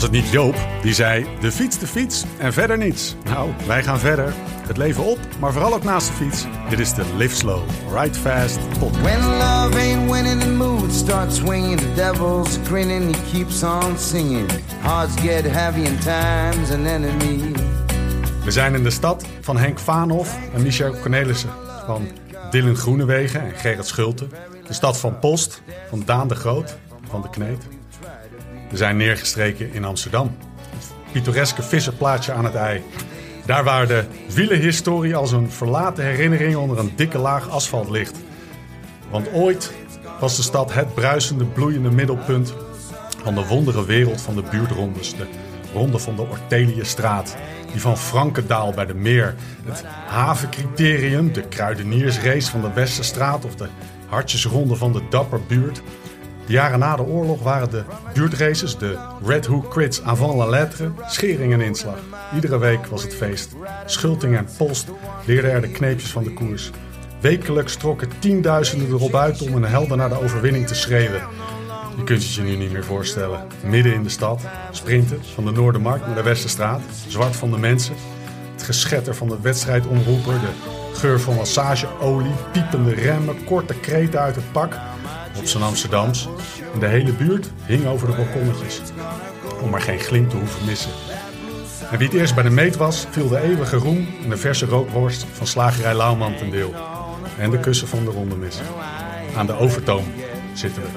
Was het niet Joop die zei: de fiets, de fiets en verder niets? Nou, wij gaan verder. Het leven op, maar vooral ook naast de fiets. Dit is de Live Slow, Ride Fast podcast. When love ain't winning, the mood starts swinging. The devil's grinning, he keeps on singing. Hearts get heavy and time's an enemy. We zijn in de stad van Henk Vaanhoff en Michel Cornelissen. Van Dylan Groenewegen en Gerrit Schulte. De stad van Post, van Daan de Groot, van de Kneet. We zijn neergestreken in Amsterdam. Het pittoreske visserplaatsje aan het ei. Daar waar de wielenhistorie als een verlaten herinnering onder een dikke laag asfalt ligt. Want ooit was de stad het bruisende, bloeiende middelpunt van de wondere wereld van de buurtrondes. De ronde van de Orteliëstraat, die van Frankendaal bij de Meer, het havencriterium, de kruideniersrace van de Westerstraat of de hartjesronde van de Dapperbuurt. Jaren na de oorlog waren de buurtraces, de Red Hook Crits avant la lettre, schering en inslag. Iedere week was het feest. Schulting en Post leerden er de kneepjes van de koers. Wekelijks trokken tienduizenden erop uit om een helder naar de overwinning te schreeuwen. Je kunt het je nu niet meer voorstellen. Midden in de stad, sprinten van de Noordermarkt naar de Westerstraat, zwart van de mensen. Het geschetter van de wedstrijdomroeper, de geur van massageolie, piepende remmen, korte kreten uit het pak. Op zijn Amsterdams. En de hele buurt hing over de balkonnetjes. Om maar geen glimp te hoeven missen. En wie het eerst bij de meet was, viel de eeuwige roem en de verse rookworst van slagerij Lauwman ten deel. En de kussen van de ronde mis. Aan de Overtoom zitten we.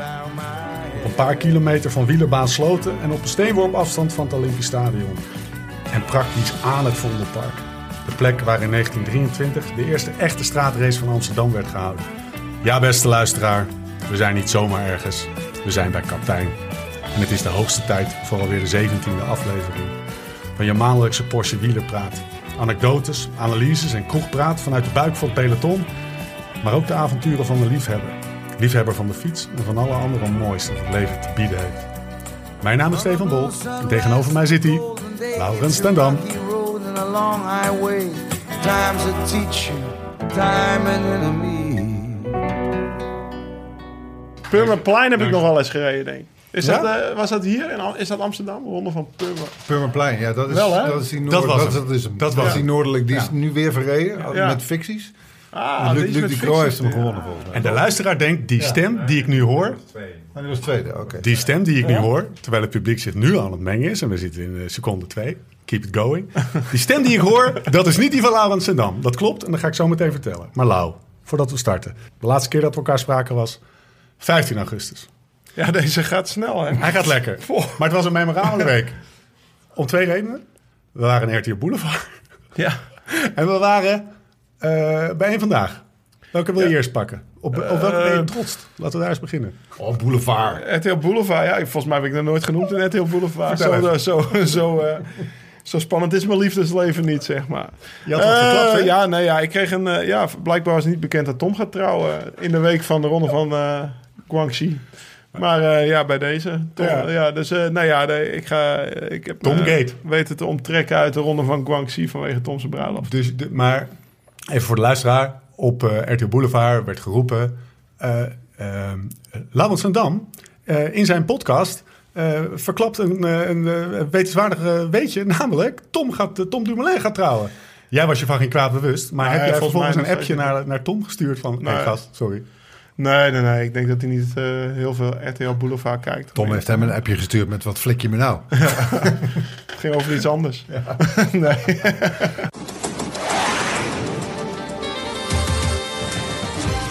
Op een paar kilometer van wielerbaan Sloten en op een steenworp afstand van het Olympisch Stadion. En praktisch aan het Vondelpark. De plek waar in 1923 de eerste echte straatrace van Amsterdam werd gehouden. Ja, beste luisteraar, we zijn niet zomaar ergens. We zijn bij Kaptein. En het is de hoogste tijd voor alweer de 17e aflevering. Van je maandelijkse Porsche wielerpraat. Anekdotes, analyses en kroegpraat vanuit de buik van het peloton. Maar ook de avonturen van de liefhebber. Liefhebber van de fiets en van alle andere moois dat het leven te bieden heeft. Mijn naam is Stefan Bol en tegenover mij zit hij, Laurens Stendam. Time's a teacher, time an enemy. Purmerplein heb ik nog wel eens gereden, denk ik. Is Ja? dat, eh, was dat hier? In, is dat Amsterdam? Ronde van Purmer. Purmerplein, ja, dat is, Wel, hè? dat is die noord, Dat was dat, is. Dat was die noordelijk, die is nu weer verreden Ja. met ficties. Ah, Luc, die is Luc met de Croo heeft hem ja. gewonnen volgens mij. En de luisteraar denkt, die stem die ik nu hoor, Maar die was tweede, oké. die stem die ik nu hoor, terwijl het publiek zich nu aan het mengen is, en we zitten in eh, seconde twee, keep it going. Die stem die ik hoor, dat is niet die van Laurens Sendam. Dat klopt en dat ga ik zo meteen vertellen. Maar Lau, voordat we starten. De laatste keer dat we elkaar spraken was 15 augustus. Ja, deze gaat snel, hè? Hij gaat lekker. Maar het was een memorabele week. Om twee redenen. We waren in RTL Boulevard. Ja. En we waren eh, bij een vandaag. Welke wil je Ja. eerst pakken? Op, op welke ben je Eh, trots? Laten we daar eens beginnen. Oh, Boulevard. RTL Boulevard, ja. Volgens mij heb ik dat nooit genoemd in RTL Boulevard. Zo, eh, zo, zo, eh, zo spannend is mijn liefdesleven niet, zeg maar. Je had wat verklapt, hè? Ja, nee, ja, ik kreeg een... ja, blijkbaar was het niet bekend dat Tom gaat trouwen in de week van de ronde van eh Guangxi. Maar eh, ja, bij deze. Tom, Ja. ja. dus eh, nou ja, nee, ik ga... Ik heb Tom Gate. weten te onttrekken uit de ronde van Guangxi vanwege Tom's bruiloft. Dus, de, maar even voor de luisteraar. Op eh RTL Boulevard werd geroepen... eh eh, Laurens van Dam eh, in zijn podcast... eh, verklapt een, eh, een, eh, wetenswaardig eh, weetje. Namelijk, Tom, gaat, eh, Tom Dumoulin gaat trouwen. Jij was je van geen kwaad bewust. Maar heb jij volgens mij een appje naar, naar Tom gestuurd van... Gast, sorry. Nee, nee, nee. Ik denk dat hij niet eh, heel veel RTL Boulevard kijkt. Tom heeft hem een appje gestuurd met wat flik je me nou. Het ging over iets anders. nee.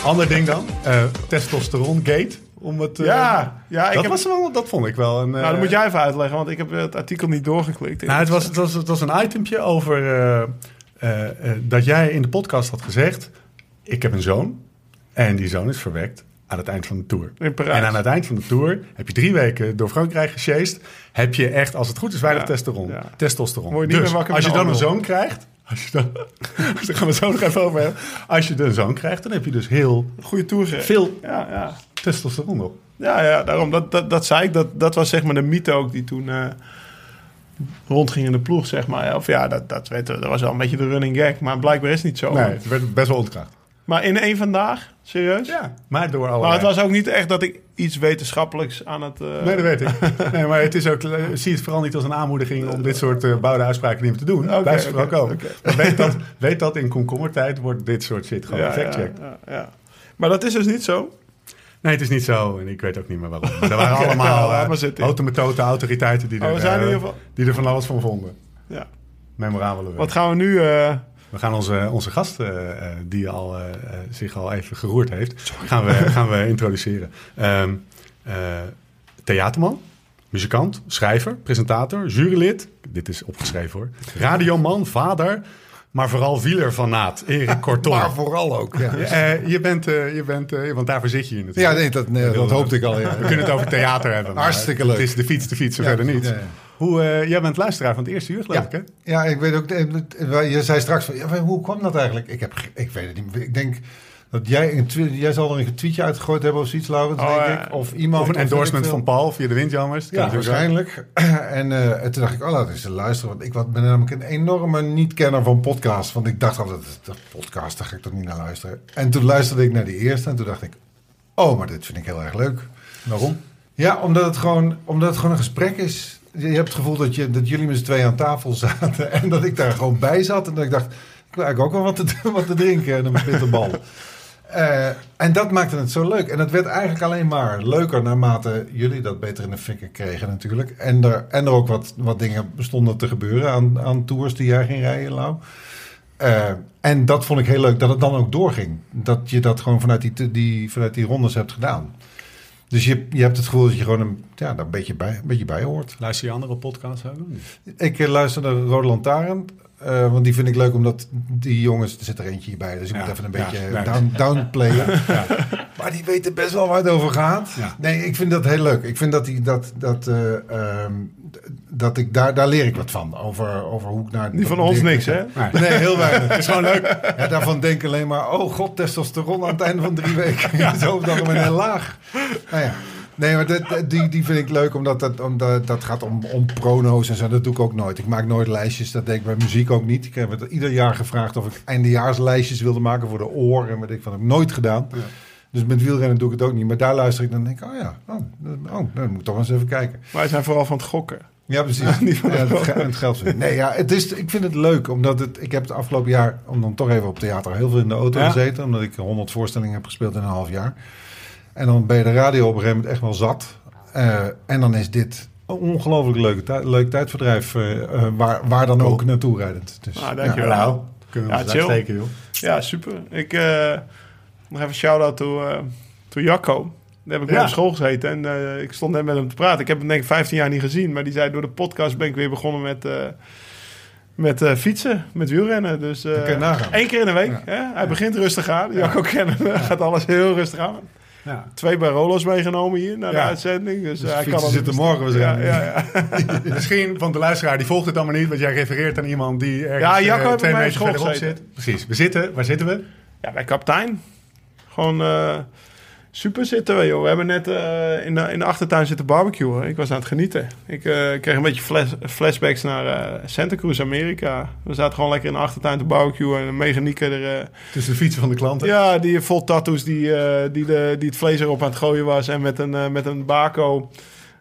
Ander ding dan. eh testosteron gate. Om het, eh, Ja, ja ik dat, heb, was wel, dat vond ik wel een... nou, dat moet jij even uitleggen, want ik heb het artikel niet doorgeklikt. Nou, het, was, het, was, het was een itempje over eh, eh, eh, dat jij in de podcast had gezegd... ik heb een zoon en die zoon is verwekt aan het eind van de tour. In Parijs. En aan het eind van de tour heb je drie weken door Frankrijk gesjeest... heb je echt, als het goed is, weinig Ja, testosteron. ja. testosteron. Word je niet dus meer wakker als je dan een zoon krijgt... Als je dan, daar gaan we zo nog even over hebben. Als je een zoon krijgt, dan heb je dus heel Goede tour gereden. veel Ja, ja. testosteron op. Ja, ja, daarom. Dat, dat, dat zei ik. Dat, dat was zeg maar de mythe ook die toen eh, rondging in de ploeg, zeg maar. Of ja, dat, dat, weet, dat was wel een beetje de running gag. Maar blijkbaar is het niet zo. Nee, het werd best wel ontkracht. Maar in één vandaag? Serieus? Ja, maar door alle. Maar het was ook niet echt dat ik iets wetenschappelijks aan het... eh, Nee, dat weet ik. Nee, maar het is ook, eh, zie het vooral niet als een aanmoediging om dit soort eh, bouwde uitspraken niet meer te doen. Oké, Blijf oké, komen. Maar weet dat, weet dat in komkommertijd wordt dit soort shit gewoon ja, fact-checked. ja, ja. Maar dat is dus niet zo. Nee, het is niet zo en ik weet ook niet meer waarom. Maar er waren allemaal uh, autoriteiten die Oh, er, we zijn in ieder geval- die er van alles van vonden. Ja. Memorabele. Wat gaan we nu... We gaan onze, onze gast, eh, eh, die al, eh, zich al even geroerd heeft, gaan we, gaan we introduceren. Ehm, eh, theaterman, muzikant, schrijver, presentator, jurylid. Dit is opgeschreven hoor. Radioman, vader, maar vooral wielerfanaat. Erik Kortom. Maar vooral ook. Ja, je bent, je bent want daarvoor zit je hier natuurlijk. ja nee, dat, nee, dat hoopte ik al. Ja. We kunnen het over theater hebben. Hartstikke leuk. Het is de fiets, de fiets, Ja, verder niet. Hoe, eh, jij bent luisteraar van het eerste uur, geloof Ja. ik, hè? Ja, ik weet ook. eh, Je zei straks van, ja, hoe kwam dat eigenlijk? Ik heb, ik weet het niet. Ik denk dat jij een jij zal er een tweetje uitgegooid hebben of zoiets, Laurens, Oh, denk ik. Of iemand. Of een endorsement van Paul via de windjammers. Ja, waarschijnlijk. en, eh, en toen dacht ik, oh, laat eens luisteren. Want ik ben namelijk een enorme niet-kenner van podcasts. Want ik dacht altijd, dat podcast, daar ga ik toch niet naar luisteren. En toen luisterde ik naar die eerste en toen dacht ik, oh, maar dit vind ik heel erg leuk. Waarom? Ja, omdat het gewoon, omdat het gewoon een gesprek is. Je hebt het gevoel dat, je, dat jullie met z'n tweeën aan tafel zaten en dat ik daar gewoon bij zat. En dat ik dacht, ik wil eigenlijk ook wel wat te, wat te drinken en een bitterbal. Eh en dat maakte het zo leuk. En het werd eigenlijk alleen maar leuker naarmate jullie dat beter in de fikken kregen natuurlijk. En er, en er ook wat, wat dingen bestonden te gebeuren aan, aan tours die jij ging rijden, Lau. Eh, en dat vond ik heel leuk, dat het dan ook doorging. Dat je dat gewoon vanuit die, die, vanuit die rondes hebt gedaan. Dus je, je hebt het gevoel dat je gewoon een, ja, daar een, beetje bij, een beetje bij hoort. Luister je andere podcasts ook? Ik eh, luister naar Rode Lantaarn. eh, want die vind ik leuk omdat die jongens, er zit er eentje bij, dus ik Ja, moet even een ja, beetje down, downplayen. Maar die weten best wel waar het over gaat. Ja. Nee, ik vind dat heel leuk. Ik vind dat, die, dat, dat, eh, ehm, dat ik daar, daar leer ik wat van. Over, over hoe ik naar. niet van ons niks, hè? Nee. Nee, heel weinig. Het is gewoon leuk. Ja, daarvan denk ik alleen maar, oh god, testosteron aan het einde van drie weken. Zo dan een heel laag. Nou ja. Nee, maar dat- dat- die, die vind ik leuk, omdat dat, omdat dat gaat om, om prono's en zo. Dat doe ik ook nooit. Ik maak nooit lijstjes, dat deed ik bij muziek ook niet. Ik heb het ieder jaar gevraagd of ik eindejaarslijstjes wilde maken voor de oor. En wat ik van heb nooit gedaan. Dus met wielrennen doe ik het ook niet. Maar daar luister ik dan en denk ik, oh ja, oh, oh, dan moet ik toch eens even kijken. Wij zijn vooral van het gokken. Ja, precies. Niet van ja, het, het geldt zo. Nee, ja, het is, ik vind het leuk, omdat het, ik heb het afgelopen jaar, om dan toch even op theater, heel veel in de auto Ja. gezeten. Omdat ik 100 voorstellingen heb gespeeld in een half jaar. En dan ben je de radio op een gegeven moment echt wel zat. Eh, en dan is dit een ongelooflijk leuke leuk tijdverdrijf, eh, eh, waar, waar dan ook naartoe rijdend. Dus, Ah, dankjewel. ja. Nou, kunnen we Ja, chill. uitsteken, joh. Ja, super. Ik nog even shout-out to, eh to Jacco. Daar heb ik Ja. op school gezeten en eh, ik stond net met hem te praten. Ik heb hem denk ik 15 jaar niet gezien, maar die zei door de podcast ben ik weer begonnen met, eh, met fietsen, met wielrennen. Dus één keer in de week. Ja. Hè? Hij begint rustig aan. Jacco kennen gaat alles heel rustig aan. Ja. Twee Barolo's meegenomen hier naar de uitzending. Dus, Dus hij kan zitten morgen waarschijnlijk. Ja, ja, ja. Misschien van de luisteraar, die volgt het allemaal niet, want jij refereert aan iemand die ergens Ja, Jacco twee bij meter verderop zit. Precies. We zitten, waar zitten we? Ja, bij kapitein. Gewoon eh, super zitten we, joh. We hebben net eh, in, de, in de achtertuin zitten barbecuen. Ik was aan het genieten. Ik eh, kreeg een beetje flash, flashbacks naar Santa Cruz, Amerika. We zaten gewoon lekker in de achtertuin te barbecuen. En een mechanieke er... Tussen de fietsen van de klanten. ja, die vol tattoos die, die, de, die het vlees erop aan het gooien was. En met een, met een bako...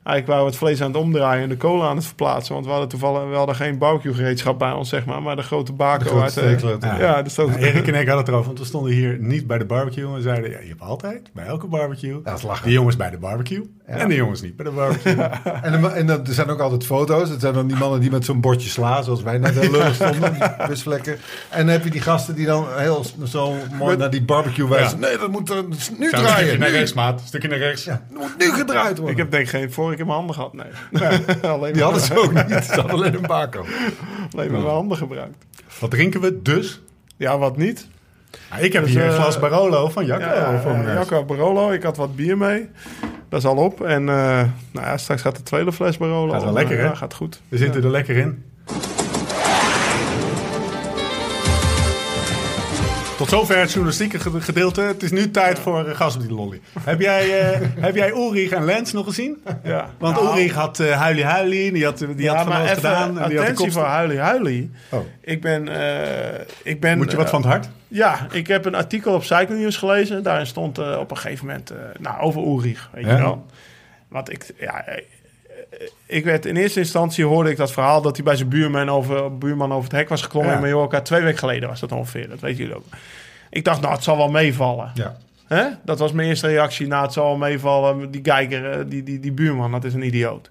Eigenlijk waren we het vlees aan het omdraaien en de kolen aan het verplaatsen. Want we hadden toevallig we hadden geen barbecue gereedschap bij ons, zeg maar. Maar de grote bako De grote uit... eh, steekloot. ja, Ja. de stoot. Nou, Erik en ik hadden het erover, want we stonden hier niet bij de barbecue. En zeiden, ja, je hebt altijd, bij elke barbecue, Dat is lachen. de jongens bij de barbecue en de jongens niet bij de barbecue. En, er- en er zijn ook altijd foto's. Het zijn dan die mannen die met zo'n bordje sla, zoals wij net heel lullig stonden, die busvlekken. En dan heb je die gasten die dan heel zo mooi naar die barbecue wijzen. Ja. Nee, dat moet er nu Zo, een stukje draaien. naar rechts, maat. Een stukje naar rechts. Ja, dat moet nu gedraaid worden. Ik heb denk geen vorige keer mijn handen gehad, nee. alleen, die hadden ze ook niet. Ze hadden alleen een bako. alleen maar mijn handen gebruikt. Wat drinken we dus? Ja, wat niet. Ik heb Dus, hier een eh, glas Barolo van Jacco. Ja, neus. Jacco Barolo. Ik had wat bier mee. Dat is al op. En eh, nou ja, straks gaat de tweede fles Barolo. Gaat wel lekker, eh, hè? Ja, gaat goed. We zitten er lekker in. Tot zover het journalistieke gede- gedeelte. Het is nu tijd voor uh, gas op die lolly. Heb jij, eh heb jij Ulrich en Lens nog gezien? Ja. Want Nou, Ulrich had eh huilie huilie, die had, die ja, had van alles gedaan. En die had de voor Huilie Huilie. Oh. Ik ben... eh, ik ben Moet je wat eh, van het hart? Ja, ik heb een artikel op Cycling News gelezen. Daarin stond eh, op een gegeven moment eh, nou, over Ulrich, weet Ja. je wel. Want ik, ja, eh, ik werd in eerste instantie hoorde ik dat verhaal dat hij bij zijn buurman over, buurman over het hek was geklommen Ja. in Mallorca. Twee weken geleden was dat ongeveer, dat weten jullie ook. Ik dacht, nou, het zal wel meevallen. Ja. Hè? Dat was mijn eerste reactie. Nou, het zal wel meevallen. Die kijker, eh, die, die, die buurman, dat is een idioot.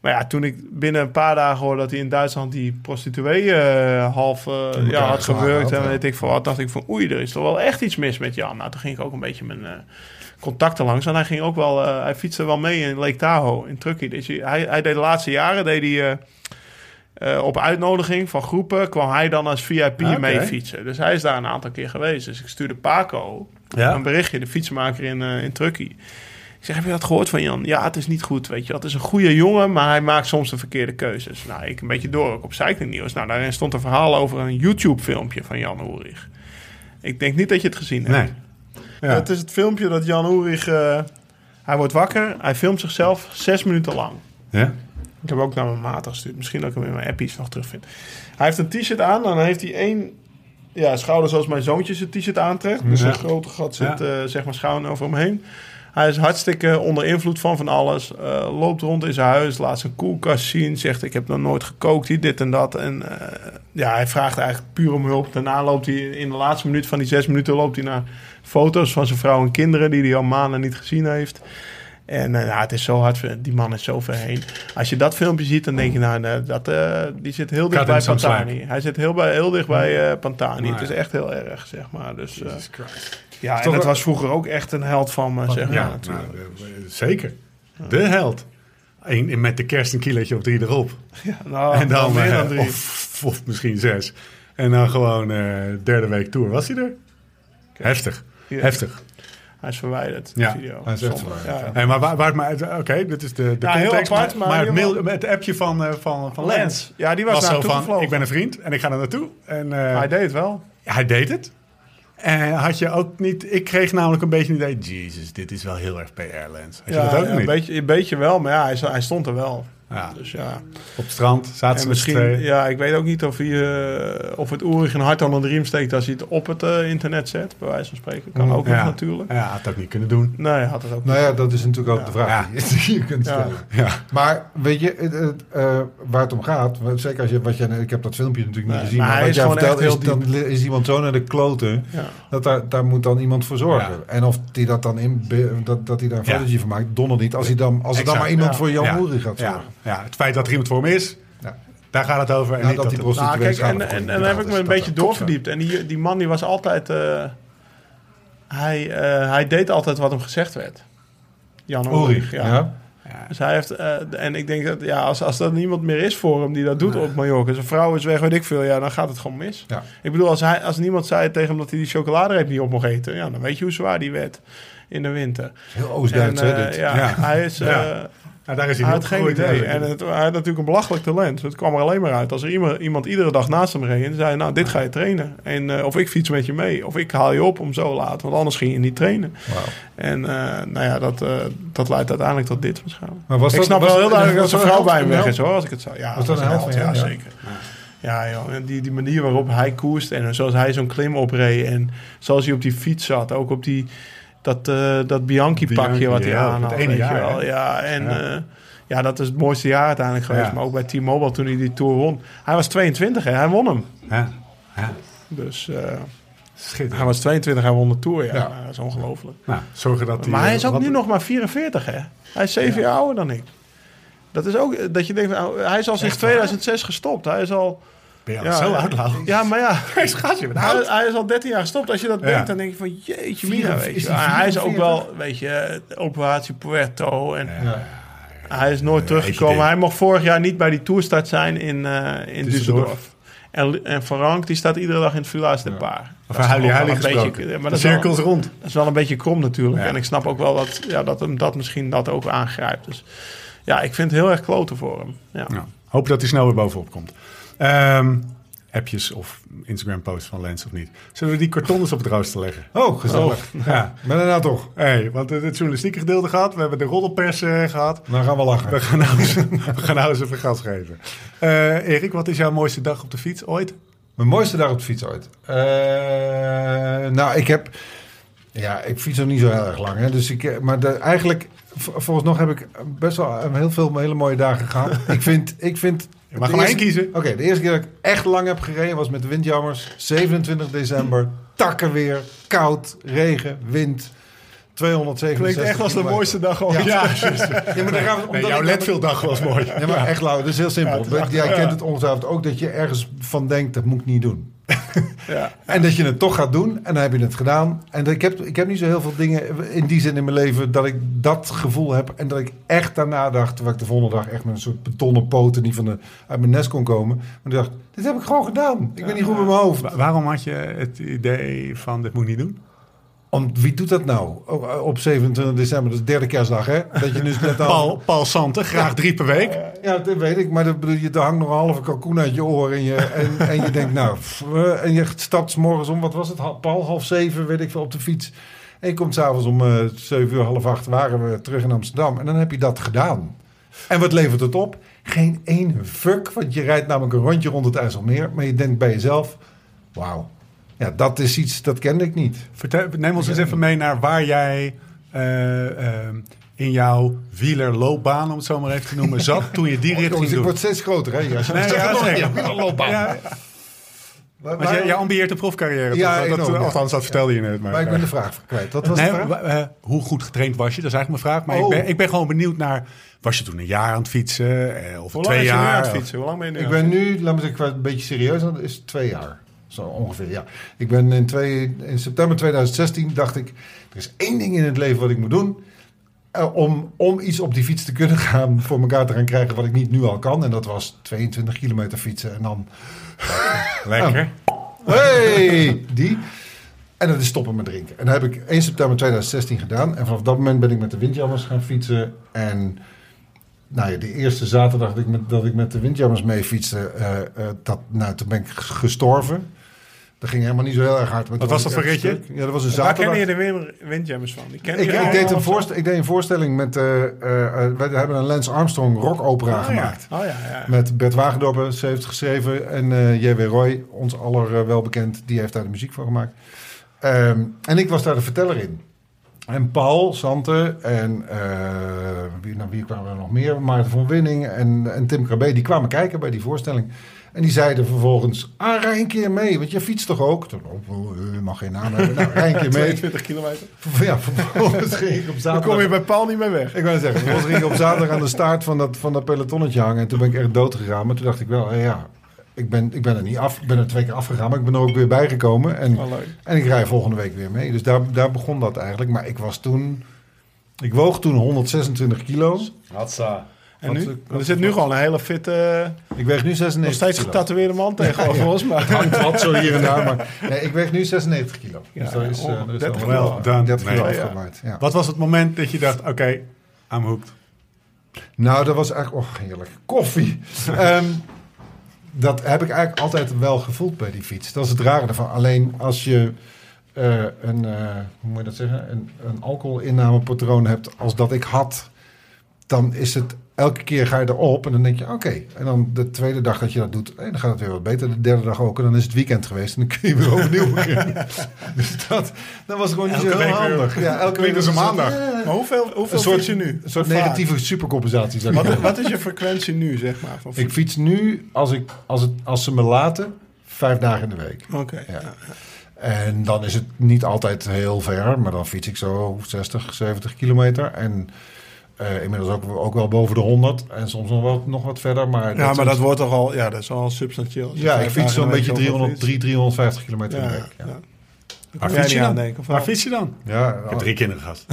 Maar ja, toen ik binnen een paar dagen hoorde dat hij in Duitsland die prostituee eh, half eh, ja, had gewerkt. En weet ik veel wat, dacht ik van oei, er is toch wel echt iets mis met Jan. Nou, toen ging ik ook een beetje mijn contacten langs. En hij ging ook wel, eh, hij fietste wel mee in Lake Tahoe, in Truckee. Dus hij, hij, deed de laatste jaren, deed hij... eh, eh, op uitnodiging van groepen kwam hij dan als VIP Oké. mee fietsen. Dus hij is daar een aantal keer geweest. Dus ik stuurde Paco Ja. een berichtje, de fietsenmaker in, eh in Truckee. Ik zeg, heb je dat gehoord van Jan? Ja, het is niet goed, weet je. Het is een goede jongen, maar hij maakt soms de verkeerde keuzes. Nou, ik een beetje door, ook op Cycling News. Nou, daarin stond een verhaal over een YouTube-filmpje van Jan Ulrich. Ik denk niet dat je het gezien hebt. Nee. Ja. Het is het filmpje dat Jan Ulrich... eh, hij wordt wakker, hij filmt zichzelf zes minuten lang. Ja? Ik heb ook naar mijn maat gestuurd. Misschien dat ik hem in mijn appies nog terugvind. Hij heeft een t-shirt aan en dan heeft hij één ja, schouder zoals mijn zoontje zijn t-shirt aantrekt. Dus Ja. een grote gat zit Ja. eh, zeg maar schouder over hem heen. Hij is hartstikke onder invloed van van alles. Eh, loopt rond in zijn huis, laat zijn koelkast zien. Zegt ik heb nog nooit gekookt, hier dit en dat. En eh, ja, hij vraagt eigenlijk puur om hulp. Daarna loopt hij in de laatste minuut van die zes minuten... loopt hij naar foto's van zijn vrouw en kinderen... die hij al maanden niet gezien heeft. En eh, ja, het is zo hard. Die man is zo ver heen. Als je dat filmpje ziet, dan denk je, nou, dat, die zit heel dicht bij Pantani. Hij zit heel, bij, heel dicht bij Pantani. Maar het is echt heel erg, zeg maar. Dus, Jesus Christ. Ja, en dat was vroeger ook echt een held van me, zeg maar. Ja, natuurlijk. nou, eh, zeker. De held. Met de kerst een kilootje of drie erop. Ja, nou, en dan, meer eh, dan drie. Of, of misschien zes. En dan gewoon eh, derde week tour. Was hij er? Heftig. Heftig. Hij is verwijderd, Ja, de video. hij is echt verwijderd, Ja. Hey, maar waar, waar het uit- Oké, dit is de, de Ja, context. apart, maar, maar maar het, mail, appje van, eh, van, van Lens. Ja, die was, was zo van, gevlogen. ik ben een vriend en ik ga er naartoe. En eh, Hij deed het wel. hij deed het. En had je ook niet... Ik kreeg namelijk een beetje een idee... Jezus, dit is wel heel erg PR, Lens. Had je dat ook ja, niet? Een beetje, een beetje wel, maar ja, hij, hij stond er wel. Ja. Dus ja. Op het strand zaten ze misschien, ja, ik weet ook niet of, hij, eh, of het Oerig een hart onder de riem steekt als hij het op het eh, internet zet, bij wijze van spreken. Kan ook nog ja. natuurlijk. Ja, had het ook niet kunnen doen. Nee, had het ook Nou niet. ja, dat is natuurlijk ook de vraag Ja. die je kunt stellen. Ja. Maar weet je, het, het, eh, waar het om gaat, want zeker als je, wat je, ik heb dat filmpje natuurlijk niet Nee, gezien, maar maar, wat jij vertelt is, dan is iemand zo naar de kloten, Ja. dat daar, daar moet dan iemand voor zorgen. Ja. En of die dat dan in, dat, dat hij daar een Ja. fotootje van maakt, donder niet. Als, hij dan, als er dan maar iemand Ja. voor Ja. Ulrich gaat Ja. zorgen. Ja, het feit dat er iemand voor hem is, Ja. daar gaat het over. En Ja, niet dat dat die Nou, kijk, en, en, en dan heb ik me een beetje doorverdiept. En die, die man die was altijd... eh, hij, eh, hij deed altijd wat hem gezegd werd. Jan Ulrich, Ulrich, ja. ja. Dus hij heeft, eh, en ik denk dat ja, als, als er niemand meer is voor hem die dat doet op Mallorca, zijn vrouw is weg, weet ik veel, ja, dan gaat het gewoon mis. Ja. Ik bedoel, als, hij, als niemand zei tegen hem dat hij die chocoladereep niet op mocht eten, ja, dan weet je hoe zwaar die werd in de winter. Heel Oost-Duits, dit. ja, Ja. hij is... eh, Ja. Nou, daar is hij hij had geen idee. En het, hij had natuurlijk een belachelijk talent. Het kwam er alleen maar uit. Als er iemand, iemand iedere dag naast hem reed en zei... nou, dit ga je trainen. En, eh, of ik fiets met je mee. Of ik haal je op om zo laat. Want anders ging je niet trainen. En eh, nou ja, dat, eh, dat leidt uiteindelijk tot dit waarschijnlijk. Maar was ik dat- snap was- wel heel duidelijk dat zijn dat vrouw een bij hem weg is hoor. Als ik het zo... Ja, Was dat een held van Ja, zeker. Ja, joh. En die, die manier waarop hij koerst en zoals hij zo'n klim opreed en zoals hij op die fiets zat, ook op die, dat, eh dat Bianchi-pakje Bianchi, wat hij ja, aan had. je wel. hè? Ja, en Ja. ja. ja, dat is het mooiste jaar uiteindelijk geweest. Ja. Maar ook bij T-Mobile toen hij die Tour won. Hij was 22 hè, hij won hem. Ja. Ja. Dus eh, Schitterend. hij was 22, hij won de Tour. Ja, Ja. Dat is ongelooflijk. Nou, zorgen dat hij... Maar hij is ook wat- nu nog maar 44 hè. Hij is 7 jaar ouder dan ik. Dat is ook eh, dat je denkt, nou, hij is al sinds 2006 gestopt. Hij is al... Ben je Ja, zo Lau? Ja, maar ja. Hij Hij, is al 13 jaar gestopt. Als je dat denkt, dan denk je van jeetje mina, weet je. hij is ook 44? wel, weet je, operatie Puerto. En hij is nooit teruggekomen. Hij mocht vorig jaar niet bij die toerstart zijn in, eh in Düsseldorf. En, en Frank, die staat iedere dag in het Village de Paar. Of huilie huilie een beetje- gesproken. ja, maar de dat is wel- cirkel is rond. dat is wel een beetje krom natuurlijk. Ja. En ik snap ook wel dat, ja, dat hem dat misschien dat ook aangrijpt. Dus ja, ik vind het heel erg kloten voor hem. Ja. Hoop dat hij snel weer bovenop komt. Ehm, appjes of Instagram posts van Lens of niet. Zullen we die kartons op het rooster leggen? Oh, gezellig. Ja. Maar daarna toch. Hey, want het, het journalistieke gedeelte gehad. We hebben de roddelpers eh, gehad. Dan gaan we lachen. We gaan nou eens, we gaan nou eens even gas geven. Eh, Erik, wat is jouw mooiste dag op de fiets ooit? Mijn mooiste dag op de fiets ooit. Eh, nou, ik heb... Ja, ik fiets nog niet zo heel erg lang. Hè, dus ik, maar de, eigenlijk, volgens nog heb ik best wel heel veel hele mooie dagen gehad. ik vind... Ik vind Je mag de maar eerste- één kiezen. Oké, de eerste keer dat ik echt lang heb gereden was met de windjammers. 27 december, takkenweer, koud, regen, wind. 267 Klinkt echt als de kilometer. mooiste dag ooit. Ja, ja maar daar Nee, jouw Letfield-dag was mooi. Ja, maar echt lauw. Dat is heel simpel. Jij ja. kent het ongetwijfeld ook dat je ergens van denkt, dat moet ik niet doen. Ja. En dat je het toch gaat doen en dan heb je het gedaan. En ik, heb, ik heb niet zo heel veel dingen in die zin in mijn leven dat ik dat gevoel heb. En dat ik echt daarna dacht, terwijl ik de volgende dag echt met een soort betonnen poten niet van de, uit mijn nest kon komen. Maar ik dacht, dit heb ik gewoon gedaan. Ik ben niet goed met mijn hoofd. Wa- Waarom had je het idee van dit moet ik niet doen? Om, wie doet dat nou? Ook Op 27 december, dat is de derde kerstdag hè? Dat je dus net al... Paul, Paul Santen, graag drie per week. Ja, dat weet ik. Maar dat bedoel, je, er hangt nog een halve kalkoen uit je oor. En je, en, en je denkt, nou... pff, eh, en je stapt 's morgens om, wat was het? Paul, half zeven, weet ik veel, op de fiets. En je komt s'avonds om eh zeven uur, half acht, waren we terug in Amsterdam. En dan heb je dat gedaan. En wat levert het op? Geen één fuck, want je rijdt namelijk een rondje rond het IJsselmeer. Maar je denkt bij jezelf, wauw. Ja, dat is iets, dat kende ik niet. Vertel, neem ons eens even mee naar waar jij eh, eh, in jouw wielerloopbaan, om het zo maar even te noemen, zat toen je die Oh, rit ging jongens, ik doen. word steeds groter, hè? Ja, Nee, ja, zeker. ja, wielerloopbaan. Ja, Waar- want jij, jij ambieert de profcarrière. Ja, toch? dat, enorm. Althans, dat vertelde je net. Maar, Maar ik ben de vraag kwijt. Wat was Nee, de vraag? wa- eh, hoe goed getraind was je? Dat is eigenlijk mijn vraag. Maar Oh. ik, ben, ik ben gewoon benieuwd naar... Was je toen een jaar aan het fietsen? eh, Of Hoe lang twee is je nu jaar? aan het fietsen? Hoe lang ben je nu Ik aan ben nu, laat me zeggen, een beetje serieus, dat is twee jaar. Zo ongeveer, ja. Ik ben in, twee, in september 2016 dacht ik, er is één ding in het leven wat ik moet doen. eh, om, om iets op die fiets te kunnen gaan, voor elkaar te gaan krijgen wat ik niet nu al kan. En dat was 22 kilometer fietsen en dan, Lekker. hey, die. En dat is stoppen met drinken. En dat heb ik 1 september 2016 gedaan. En vanaf dat moment ben ik met de windjammers gaan fietsen. En nou ja, de eerste zaterdag dat ik met, dat ik met de windjammers mee fietste, eh, eh, dat, nou, toen ben ik gestorven. Dat ging helemaal niet zo heel erg hard. Wat was dat voor ritje? Ja, dat was een doen? Waar zaterdag. kennen je de win- windjammers van? Die ken Ik, ik, deed een ik deed een voorstelling met... eh, wij hebben een Lance Armstrong rockopera Oh, gemaakt. Ja. Oh ja, ja. Met Bert Wagendorp, ze heeft geschreven. En eh J.W. Roy, ons aller eh, wel bekend, die heeft daar de muziek voor gemaakt. Ehm, en ik was daar de verteller in. En Paul, Sante en wie, nou, wie kwamen er nog meer? Maarten van Winning en, en Tim Krabbe, die kwamen kijken bij die voorstelling. En die zeiden vervolgens, ah, rij een keer mee, want je fietst toch ook? Toen, oh, oh, je mag geen naam hebben. Nou, rij een keer mee. 22 kilometer. Ja, vervolgens ging ik op Dan zaterdag... kom je bij Paul niet meer weg. Ik wou zeggen, vervolgens ging ik op zaterdag aan de staart van dat, van dat pelotonnetje hangen. En toen ben ik echt dood gegaan. Maar toen dacht ik wel, hé, ja, ik ben, ik ben er niet af. Ik ben er twee keer afgegaan, maar ik ben er ook weer bijgekomen. En, en ik rij volgende week weer mee. Dus daar, daar begon dat eigenlijk. Maar ik was toen... Ik woog toen 126 kilo. Hatsa. En nu? Er zit nu gewoon een hele fitte, Ik weeg nu 96 nog steeds kilo. getatoeëerde man tegenover ons. Maar Hangt wat zo hier en daar. Maar nee, ik weeg nu 96 kilo. Dus dat is, eh, dat is 30 al- Well done. 30 kilo Nee, ja. afgemaakt. Ja. Wat was het moment dat je dacht, oké, I'm hooked. Nou, dat was eigenlijk... Oh, heerlijk. Koffie. Ehm, dat heb ik eigenlijk altijd wel gevoeld bij die fiets. Dat is het rare ervan. Alleen als je eh, een, eh, hoe moet je dat zeggen? Een, een alcoholinnamepatroon hebt als dat ik had... dan is het... Elke keer ga je erop en dan denk je, oké. En dan de tweede dag dat je dat doet, eh, dan gaat het weer wat beter. De derde dag ook. En dan is het weekend geweest en dan kun je weer overnieuw beginnen. dus dat, dat was gewoon niet Elke zo heel weer- handig. Ja, elke week is een maandag. Ja, Maar hoeveel, hoeveel soort, fiets je nu? Een soort Hoe vaak? negatieve supercompensatie. Wat, wat is je frequentie nu, zeg maar? Van Ik fiets? nu, als, ik, als, het, als ze me laten, vijf dagen in de week. Oké. Ja. En dan is het niet altijd heel ver, maar dan fiets ik zo 60, 70 kilometer. En eh, inmiddels ook, ook wel boven de 100 en soms nog, wel, nog wat verder. Maar Ja, maar zijn- dat wordt toch al, ja, dat is al substantieel. Ja, ik fiets zo'n beetje week zoveel 300, 3, 350 kilometer Ja, de week. ja. Ja. Jij fiets je dan? denken. Waar fiets je dan? Ja, Ik heb drie kinderen gehad.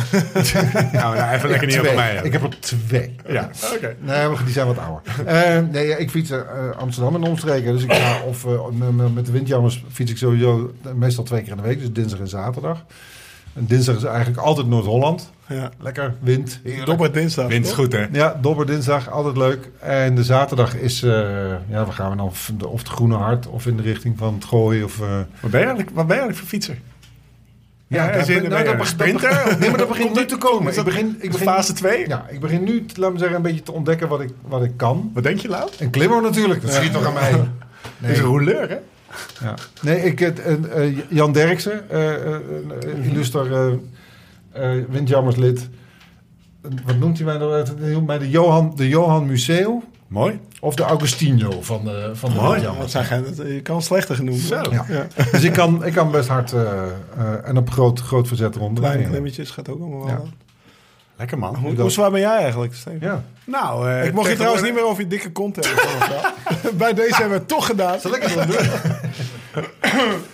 nou, nou, even lekker niet twee. over mij hebben. Ik heb er twee. Ja, oké. Nee, maar die zijn wat ouder. Eh, nee, ja, ik fiets eh, Amsterdam en omstreken. Dus ik ga of eh, met- de windjammers fiets ik sowieso meestal twee keer in de week. Dus dinsdag en zaterdag. En dinsdag is eigenlijk altijd Noord-Holland. Ja. Lekker, wind, heerlijk. Dobber dinsdag. Wind is toch? goed, hè? Ja, dobber dinsdag, altijd leuk. En de zaterdag is, eh, ja, waar gaan we dan? Of de, of de Groene Hart, of in de richting van het Gooi. Of, eh, Wat ben je eigenlijk, wat ben je eigenlijk voor fietser? Ja, dat een sprinter? Nee, maar dat begint nu te komen. is Ik begin, ik begin, fase 2? ja, ik begin nu, laat me zeggen, een beetje te ontdekken wat ik, wat ik kan. Wat denk je, Lau? En klimmer natuurlijk, dat schiet toch aan mij. Nee. is een rouleur, hè? Ja. Nee, ik, eh, Jan Derksen, eh, eh, eh, illuster eh eh, windjammerslid. Wat noemt hij mij nou? Mij de Johan, de Johan Museo Mooi. of de Augustino van de, van de Mooi. Ja, windjammers. dat zijn je kan slechter genoemd worden. Ja. Ja. Dus ik kan, ik kan best hard en op groot, groot verzet rond. Kleine klimmetjes gaat ook allemaal wel. Lekker, man. Hoe, hoe zwaar ben jij eigenlijk, Steven? Ja. Nou, eh, Ik mocht je trouwens tegenwoordig- niet meer over je dikke kont hebben. Bij deze hebben we het toch gedaan. Zal ik het wel doen?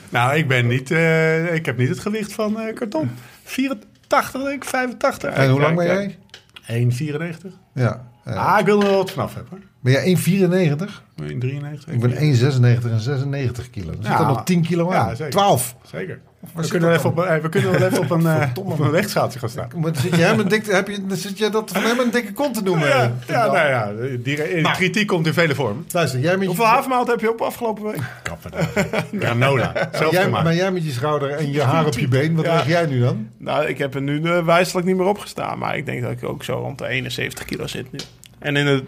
Nou, ik ben niet... eh, ik heb niet het gewicht van eh, karton. 84, denk ik, 85. En hoe lang ben jij? 1,94. Ja. eh, Ah, ik wil er wel wat vanaf hebben. hoor. ben jij 1,94? 1,93. Ik ben 1,96 en 96 kilo. Dan zit Ja. er nog 10 kilo aan. Ja, zeker. 12. Zeker. We zit kunnen, dat even op, eh, we kunnen wel even op een, eh, op een gaan staan. Maar zit je hem een dikke, heb je, zit je dat van hem een dikke kont te noemen? Ja, ja, nou ja, die, Maar- kritiek komt in vele vormen. Luister, jij met je, Hoeveel havermout heb je op afgelopen week? Kappen Granola. Zelf jij, gemaakt. maar jij met je schouder en je haar op je been, wat Ja. jij nu dan? Nou, ik heb er nu uh, wijselijk niet meer opgestaan. Maar ik denk dat ik ook zo rond de 71 kilo zit nu. En in het,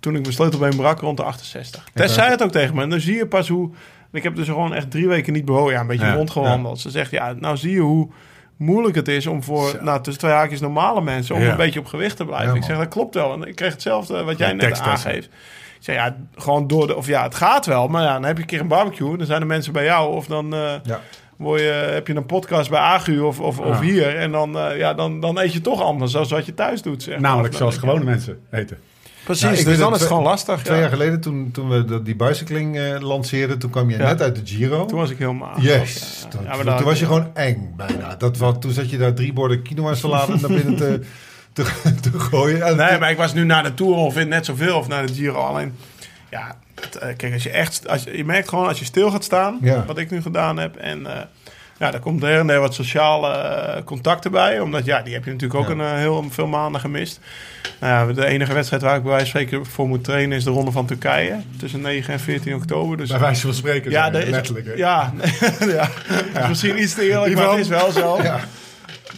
toen ik mijn sleutelbeen brak, rond de 68. Tess zei het ook tegen me. En dan zie je pas hoe... Ik heb dus gewoon echt drie weken niet bewogen. Ja, een beetje rondgewandeld. Ze zegt, ja, nou zie je hoe moeilijk het is om voor, Zo. nou, tussen twee haakjes normale mensen, om een beetje op gewicht te blijven. Ik zeg, dat klopt wel. En ik kreeg hetzelfde wat jij net aangeeft. Ik zeg, ja, gewoon door de, of ja, het gaat wel. Maar ja, dan heb je een keer een barbecue. Dan zijn er mensen bij jou. Of dan, eh, Ja. word je, heb je een podcast bij Agu of, of, of hier. En dan, eh, ja, dan, dan eet je toch anders dan wat je thuis doet. Zeg. Namelijk zoals gewone mensen eten. Precies, Nou, dus dan is het gewoon lastig. Twee ja. jaar geleden, toen, toen we die bicycling eh, lanceerden, toen kwam je Ja. net uit de Giro. Toen was ik helemaal... Yes, Ja, toen, was je gewoon eng bijna. Dat was, toen zat je daar drie borden quinoa salade naar binnen te, te, te gooien. En Nee, maar ik was nu naar de Tour of net zoveel of naar de Giro. Alleen, ja, het, eh, kijk, als je echt... Als je, je merkt gewoon als je stil gaat staan, wat ik nu gedaan heb. En eh, ja, daar komt er en der wat sociale eh, contacten bij. Omdat, ja, die heb je natuurlijk ook Ja. een, eh, heel veel maanden gemist. Nou ja, de enige wedstrijd waar ik bij wijze van spreken voor moet trainen... is de Ronde van Turkije. Tussen 9 en 14 oktober. Dus Bij wijze van spreken. Ja, er letterlijk. hè. Ja, ja. Misschien iets te eerlijk, maar het is wel zo. Ja.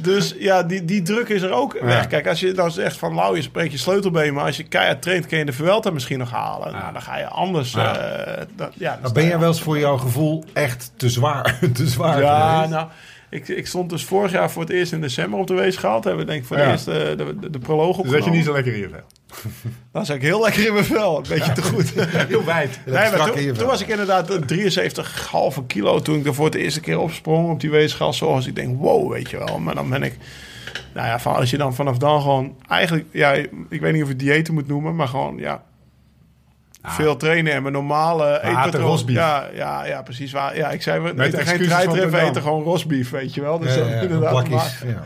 Dus ja, die, die druk is er ook weg. Kijk, als je dan zegt van nou, je spreekt je sleutelbeen, maar als je keihard traint, kun je de Vuelta misschien nog halen. Nou, dan ga je anders. Ja. eh, dat, ja, dus Maar ben jij wel eens voor jouw gevoel echt te zwaar, te zwaar Ja, geweest? nou, ik, ik stond dus vorig jaar voor het eerst in december op de weegschaal. Hebben we denk ik voor Ja. het eerst eh, de, de, de proloog Dus dat je niet zo lekker in je vel. Dan zat ik heel lekker in mijn vel. Een beetje te goed. Heel wijd. Nee, maar toen, was ik inderdaad eh, 73,5 kilo toen ik er voor het eerste keer opsprong op die weegschaal. Zoals ik denk, wow, weet je wel. Maar dan ben ik, nou ja, van, als je dan vanaf dan gewoon eigenlijk, ja, ik weet niet of je diëten moet noemen, maar gewoon, ja, veel trainen en mijn normale rosbief. Ja, ja, ja, precies waar. Ja, ik zei, we eten geen treitreffen, eten gewoon rosbief, weet je wel. Dus Ja, dat ja, inderdaad plakjes, maar- ja.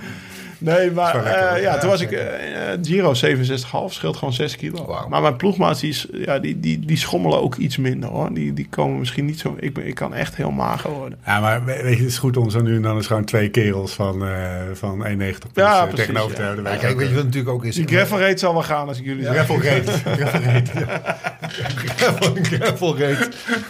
Nee, maar lekker, eh, ja, Ja, toen was ik eh, eh, Giro 67,5, scheelt gewoon 6 kilo. Maar mijn ploegmaats, die, ja, die, die, die schommelen ook iets minder hoor. Die, die komen misschien niet zo... Ik, ben, ik kan echt heel mager worden. Ja, maar we- weet je, het is goed om zo nu en dan eens gewoon twee kerels van, eh van 1,90 plus Ja, eh, precies, tegenover ja. te hebben. Ja, kijk, weet je wat natuurlijk ook is? Die gravel rate zal wel gaan als ik jullie zeg. Gravel reet. Gravel reet. gravel, gravel race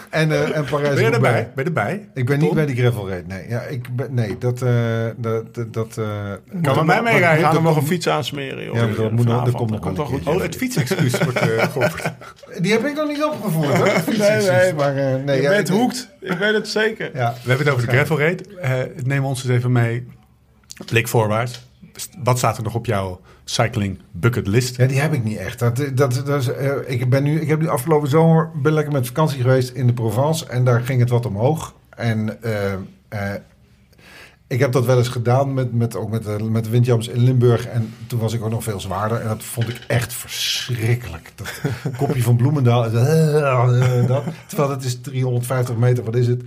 en, eh en Parijs Ben je erbij? Ben je erbij? Ik ben niet bij die gravel race. Nee, ja, ik ben, nee dat... eh dat, dat, dat met mij We gaan dat hem nog een fiets aansmeren, joh. Ja, dat moet nog- dat komt nog komt wel goed. Oh, het fietsexcuus wordt eh. Die heb ik nog niet opgevoerd, hoor. Nee, nee, maar... eh, nee, Je bent ik- hoekt. Ik weet het zeker. Ja, We hebben het over de gravel rate. Eh neem ons eens even mee. Blik voorwaarts. Wat staat er nog op jouw cycling bucket list? Ja, die heb ik niet echt. Dat, dat, dat is, eh, ik, ben nu, ik heb nu afgelopen zomer ben lekker met vakantie geweest in de Provence. En daar ging het wat omhoog. En ik heb dat wel eens gedaan met, met, ook met, de, met de windjams in Limburg. En toen was ik ook nog veel zwaarder. En dat vond ik echt verschrikkelijk. Dat kopje van Bloemendaal. eh, dat, terwijl het is 350 meter, wat is het?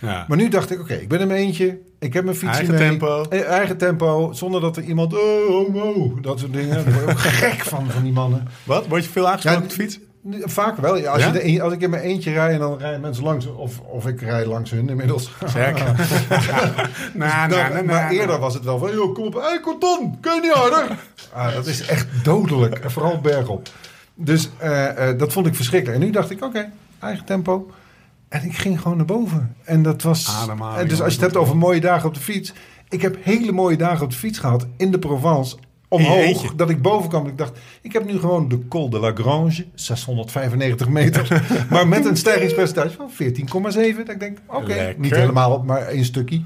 Ja. Maar nu dacht ik, oké, ik ben in mijn eentje. Ik heb mijn fietsje Eigen mee. tempo. Eh, Eigen tempo. Zonder dat er iemand... Oh, oh, oh, dat soort dingen. Daar word ik ook gek van, van die mannen. Wat? Word je veel aangesproken Ja, op de fiets? Vaak wel. Ja, als, Ja? Je als ik in mijn eentje rijd en dan rijden mensen langs... Of, of ik rijd langs hun inmiddels. Zeker. nou, Nou, maar eerder was het wel van... Joh, kom op, hey, kun je niet harder? ah, dat is echt dodelijk. En Vooral bergop. Dus eh, eh, dat vond ik verschrikkelijk. En nu dacht ik, oké, eigen tempo. En ik ging gewoon naar boven. En dat was... Ademhaling. en dus als je het hebt over mooie dagen op de fiets... Ik heb hele mooie dagen op de fiets gehad in de Provence... Omhoog, dat ik boven kwam. Ik dacht, ik heb nu gewoon de Col de la Grange, 695 meter. maar met een stijgingspercentage van 14,7. Dat ik denk, oké, niet helemaal, maar één stukje.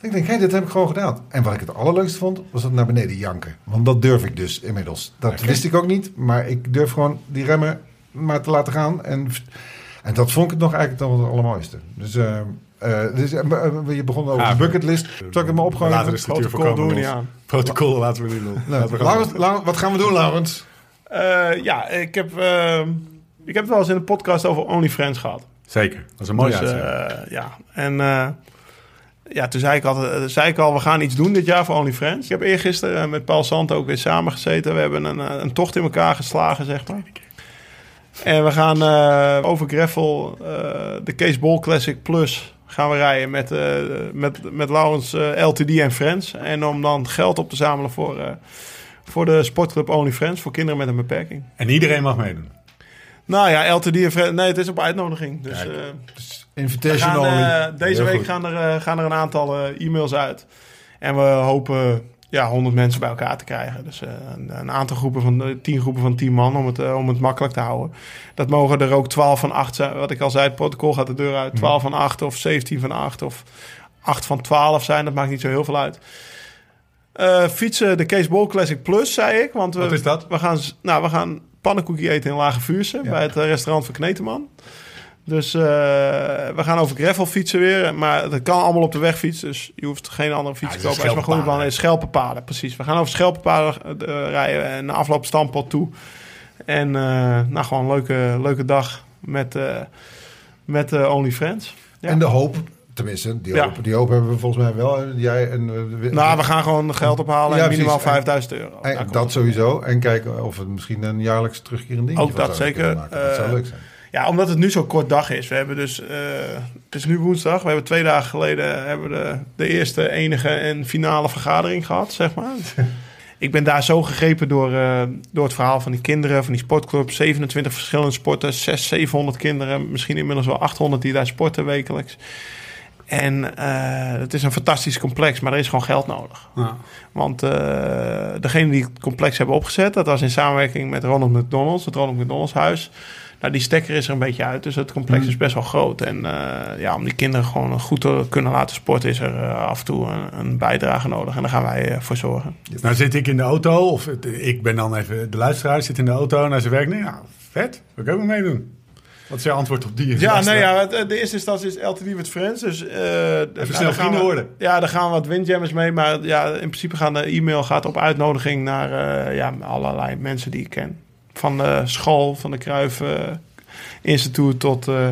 Ik denk, hé, dit heb ik gewoon gedaan. En wat ik het allerleukste vond, was dat naar beneden janken. Want dat durf ik dus inmiddels. Dat wist ik ook niet, maar ik durf gewoon die remmen maar te laten gaan. En, en dat vond ik het nog eigenlijk dan het allermooiste. Dus, eh, eh, dus eh, je begon over Ah, de bucketlist. Zal ik het maar opgooien? Laten we de structuur Protocol doen voorkomen. we niet Los. aan. Protocol laten we niet doen. Nou, we gaan. Laurens, Laurens, wat gaan we doen, Laurens? Eh, ja, ik heb, eh, ik heb het wel eens in een podcast over OnlyFriends gehad. Zeker, dat is een mooie Dus, uitzending. eh, ja, en eh, ja, toen zei ik, altijd, eh, zei ik al, we gaan iets doen dit jaar voor OnlyFriends. Ik heb eergisteren eh, met Paul Sant ook weer samengezeten. We hebben een, eh, een tocht in elkaar geslagen, zeg maar. En we gaan eh, over Greffel, eh, de Case Ball Classic Plus, gaan we rijden met, eh, met, met Laurens eh, LTD en Friends. En om dan geld op te zamelen voor, eh, voor de sportclub OnlyFriends, voor kinderen met een beperking. En iedereen mag meedoen. Nou ja, LTD en Friends, nee, het is op uitnodiging. Dus... Invitation gaan, only. deze Heel week goed. gaan er, gaan er een aantal e-mails uit. En we hopen ja, 100 mensen bij elkaar te krijgen. Dus eh, een, een aantal groepen van eh, 10 groepen van 10 man om het, eh, om het makkelijk te houden. Dat mogen er ook 12 van 8 zijn. Wat ik al zei, het protocol gaat de deur uit. 12 van 8 of 17 van 8 of 8 van 12 zijn. Dat maakt niet zo heel veel uit. Eh, fietsen de Case Bowl Classic Plus, zei ik. Want we, Wat is dat? We gaan, nou, we gaan pannenkoekie eten in Lage Vuurse Ja. bij het restaurant van Kneteman. Dus eh, we gaan over gravel fietsen weer. Maar dat kan allemaal op de weg fietsen. Dus je hoeft geen andere fiets Ja, te kopen. Als maar schelpenpaden. plan is. Schelpenpaden, precies. We gaan over schelpenpaden eh, rijden. En na afloop stampot toe. En eh, nou, gewoon een leuke, leuke dag met, met eh OnlyFriends. Ja. En de hoop, tenminste, die Ja. hoop, die hoop hebben we volgens mij wel. Jij en, Nou, we gaan gewoon geld ophalen. Ja, en minimaal precies. En- 5000 euro. en dat sowieso. En kijken of het misschien een jaarlijks terugkerend ding Ook dat zeker. Dat zou leuk zijn. Ja, omdat het nu zo'n kort dag is. We hebben dus, eh, het is nu woensdag. We hebben twee dagen geleden hebben de, de eerste, enige en finale vergadering gehad, zeg maar. Ik ben daar zo gegrepen door, eh, door het verhaal van die kinderen, van die sportclub. 27 verschillende sporten, 600, 700 kinderen. Misschien inmiddels wel 800 die daar sporten wekelijks. En eh, het is een fantastisch complex, maar er is gewoon geld nodig. Ja. Want eh degene die het complex hebben opgezet, dat was in samenwerking met Ronald McDonald's, het Ronald McDonald's huis. Nou, die stekker is er een beetje uit, dus het complex Mm. is best wel groot. En eh, ja, om die kinderen gewoon goed te kunnen laten sporten, is er af en toe een, een bijdrage nodig. En daar gaan wij voor zorgen. Nou zit ik in de auto, of ik ben dan even de luisteraar, zit in de auto naar zijn werk. Nee, ja, vet, wil ik ook wel meedoen. Wat is jouw antwoord op die? Ja, nee, ja, het- de eerste instantie is LTD with Friends. Dus, eh nou, snel vrienden we- worden. Ja, daar gaan wat windjammers mee. Maar ja, in principe gaan de e-mail gaat op uitnodiging naar eh, ja, allerlei mensen die ik ken. Van de school, van de Kruif eh, Instituut tot... eh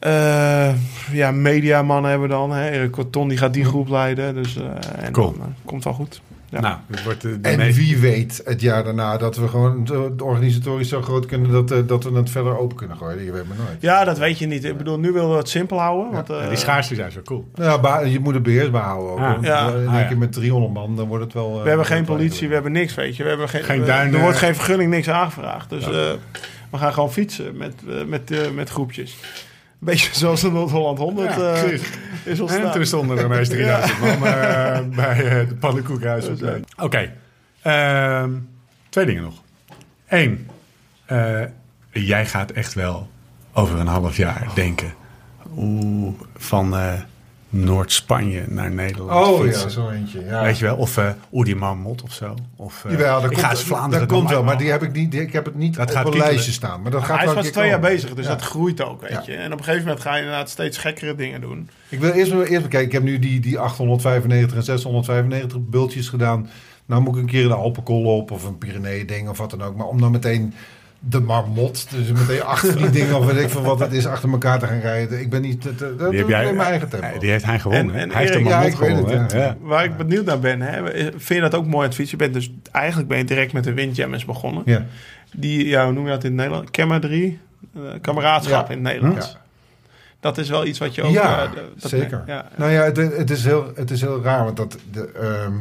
eh, ja, mediamannen hebben we dan. Hè. Erik Corton die gaat die groep leiden. Dus eh en Cool. dan, eh, komt wel goed. Ja. Nou, wordt eh, de En meest- wie weet het jaar daarna dat we gewoon de, de organisatorisch zo groot kunnen dat, eh, dat we het verder open kunnen gooien. Je weet maar nooit. Ja, dat weet je niet. Ik bedoel, nu willen we het simpel houden. Want, Ja, eh, die schaarste zijn zo cool. Ja, je moet het beheersbaar houden ook. Ah. Ja. eh, In Ah, één keer met 300 man, dan wordt het wel... eh, We hebben geen politie, we hebben niks, weet je. We hebben geen, Geen duinen. Er wordt geen vergunning, niks aangevraagd. Dus eh, we gaan gewoon fietsen met, eh, met, eh, met groepjes. Beetje zoals de Noord-Holland 100 Ja, precies. is En ontstaan. toen stonden er ineens 3000 man eh, bij eh, de pannenkoekhuis. Oké, ehm, twee dingen nog. Eén, jij gaat echt wel over een half jaar denken... Oeh, van Noord-Spanje naar Nederland Oh fietsen. ja, zo eentje. Ja. Weet je wel? Of eh Oeh, die Marmot of zo. Of, eh, Jawel, dat ik ga komt, eens Vlaanderen dat komt wel, maar- maar die heb ik, niet, die- ik heb het niet Dat op gaat een kietelen. lijstje staan. Maar dat gaat Hij is pas twee jaar bezig, dus Ja. dat groeit ook, weet Ja. je. En op een gegeven moment ga je inderdaad steeds gekkere dingen doen. Ik wil eerst, eerst bekijken. Ik heb nu die, die 895 en 695 bultjes gedaan. Nou moet ik een keer de Alpenkool op of een Pyrenee ding of wat dan ook. Maar om dan meteen de marmot. Dus meteen achter die dingen of weet ik veel wat het is, achter elkaar te gaan rijden. Ik ben niet... Dat, dat Die, heb doe ik jij, in mijn eigen tempo. die heeft hij gewonnen. En- hè? en hij heeft de Erik- marmot het, gewonnen. ja. Ja. Waar ik benieuwd naar ben, hè, vind je dat ook mooi fietsen? Je bent dus eigenlijk ben je direct met de Windjammers begonnen. Ja. Die, ja, hoe noem je dat in het Nederlands? Camaraderie, eh kameraadschap Ja. in het Nederlands. Ja. Dat is wel iets wat je ook... Ja, eh, dat- zeker. Ja, Nou ja, het, het, is heel, het is heel raar, want dat, de, ehm,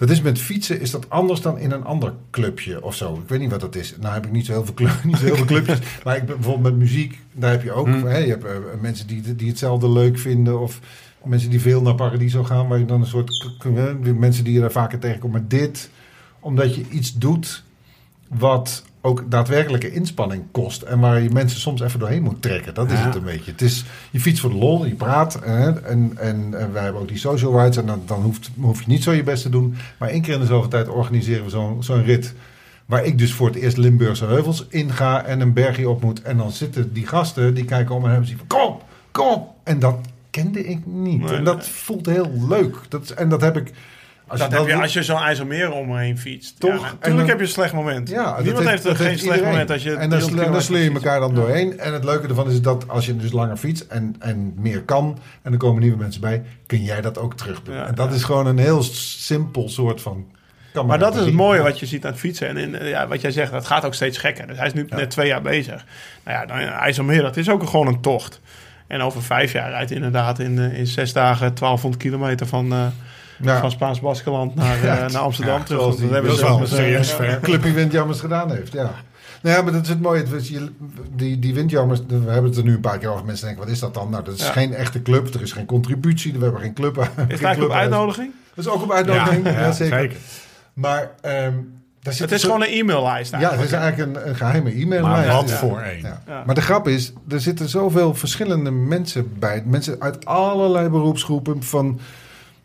dat is met fietsen is dat anders dan in een ander clubje of zo. Ik weet niet wat dat is. Nou heb ik niet zo heel veel, club, niet zo heel veel clubjes, maar ik ben bijvoorbeeld met muziek, daar heb je ook, Hmm. hè, je hebt eh, mensen die, die hetzelfde leuk vinden of mensen die veel naar Paradiso gaan, waar je dan een soort, mensen die je daar vaker tegenkomt. Maar dit, omdat je iets doet wat ook daadwerkelijke inspanning kost. En waar je mensen soms even doorheen moet trekken. Dat is Ja. het een beetje. Het is, je fietst voor de lol, je praat. en, en, en wij hebben ook die social rides. En dan, dan hoeft, hoef je niet zo je best te doen. Maar één keer in de zoveel tijd organiseren we zo'n zo'n rit. Waar ik dus voor het eerst Limburgse heuvels inga en een bergje op moet. En dan zitten die gasten, die kijken om en hebben zien van kom op, kom op. En dat kende ik niet. Nee, en dat nee. voelt heel leuk. Dat, en dat heb ik... Als dat heb je als je zo'n IJsselmeer omheen fietst. Toch? Ja, natuurlijk heb je een slecht moment. Ja, Niemand heeft, dat geen heeft slecht moment als je En dan, 300 sle- dan sleur je elkaar dan doorheen. En het leuke ervan is dat als je dus langer fietst en, en meer kan... en er komen nieuwe mensen bij, kun jij dat ook terug doen. Ja, en dat is gewoon een heel simpel soort van... Maar dat is het mooie wat je ziet aan het fietsen. En in, ja, wat jij zegt, dat gaat ook steeds gekker. Dus hij is nu net twee jaar bezig. Nou ja, dan, IJsselmeer, dat is ook gewoon een tocht. En over vijf jaar rijdt inderdaad in, eh, in zes dagen 1200 kilometer van, eh, Ja. van Spaans-Baskeland naar, eh, Ja, naar Amsterdam Ja, terug. Dat die- hebben ze wel serieus ver. Clubje Windjammers gedaan heeft, ja. Nou ja, maar dat is het mooie. Het is je- Die, die Windjammers, we hebben het er nu een paar keer over. Mensen denken, wat is dat dan? Nou, dat is Ja. geen echte club. Er is geen contributie. We hebben geen club. Is het eigenlijk op uitnodiging? Dat is ook op uitnodiging. Ja, Ja, zeker. zeker. Maar ehm daar zit Het is zo- gewoon een e-maillijst Ja, het is eigenlijk een, een geheime e-mail. Maar lijst. wat Ja. voor één. Ja. Ja. Maar de grap is, er zitten zoveel verschillende mensen bij. Mensen uit allerlei beroepsgroepen van...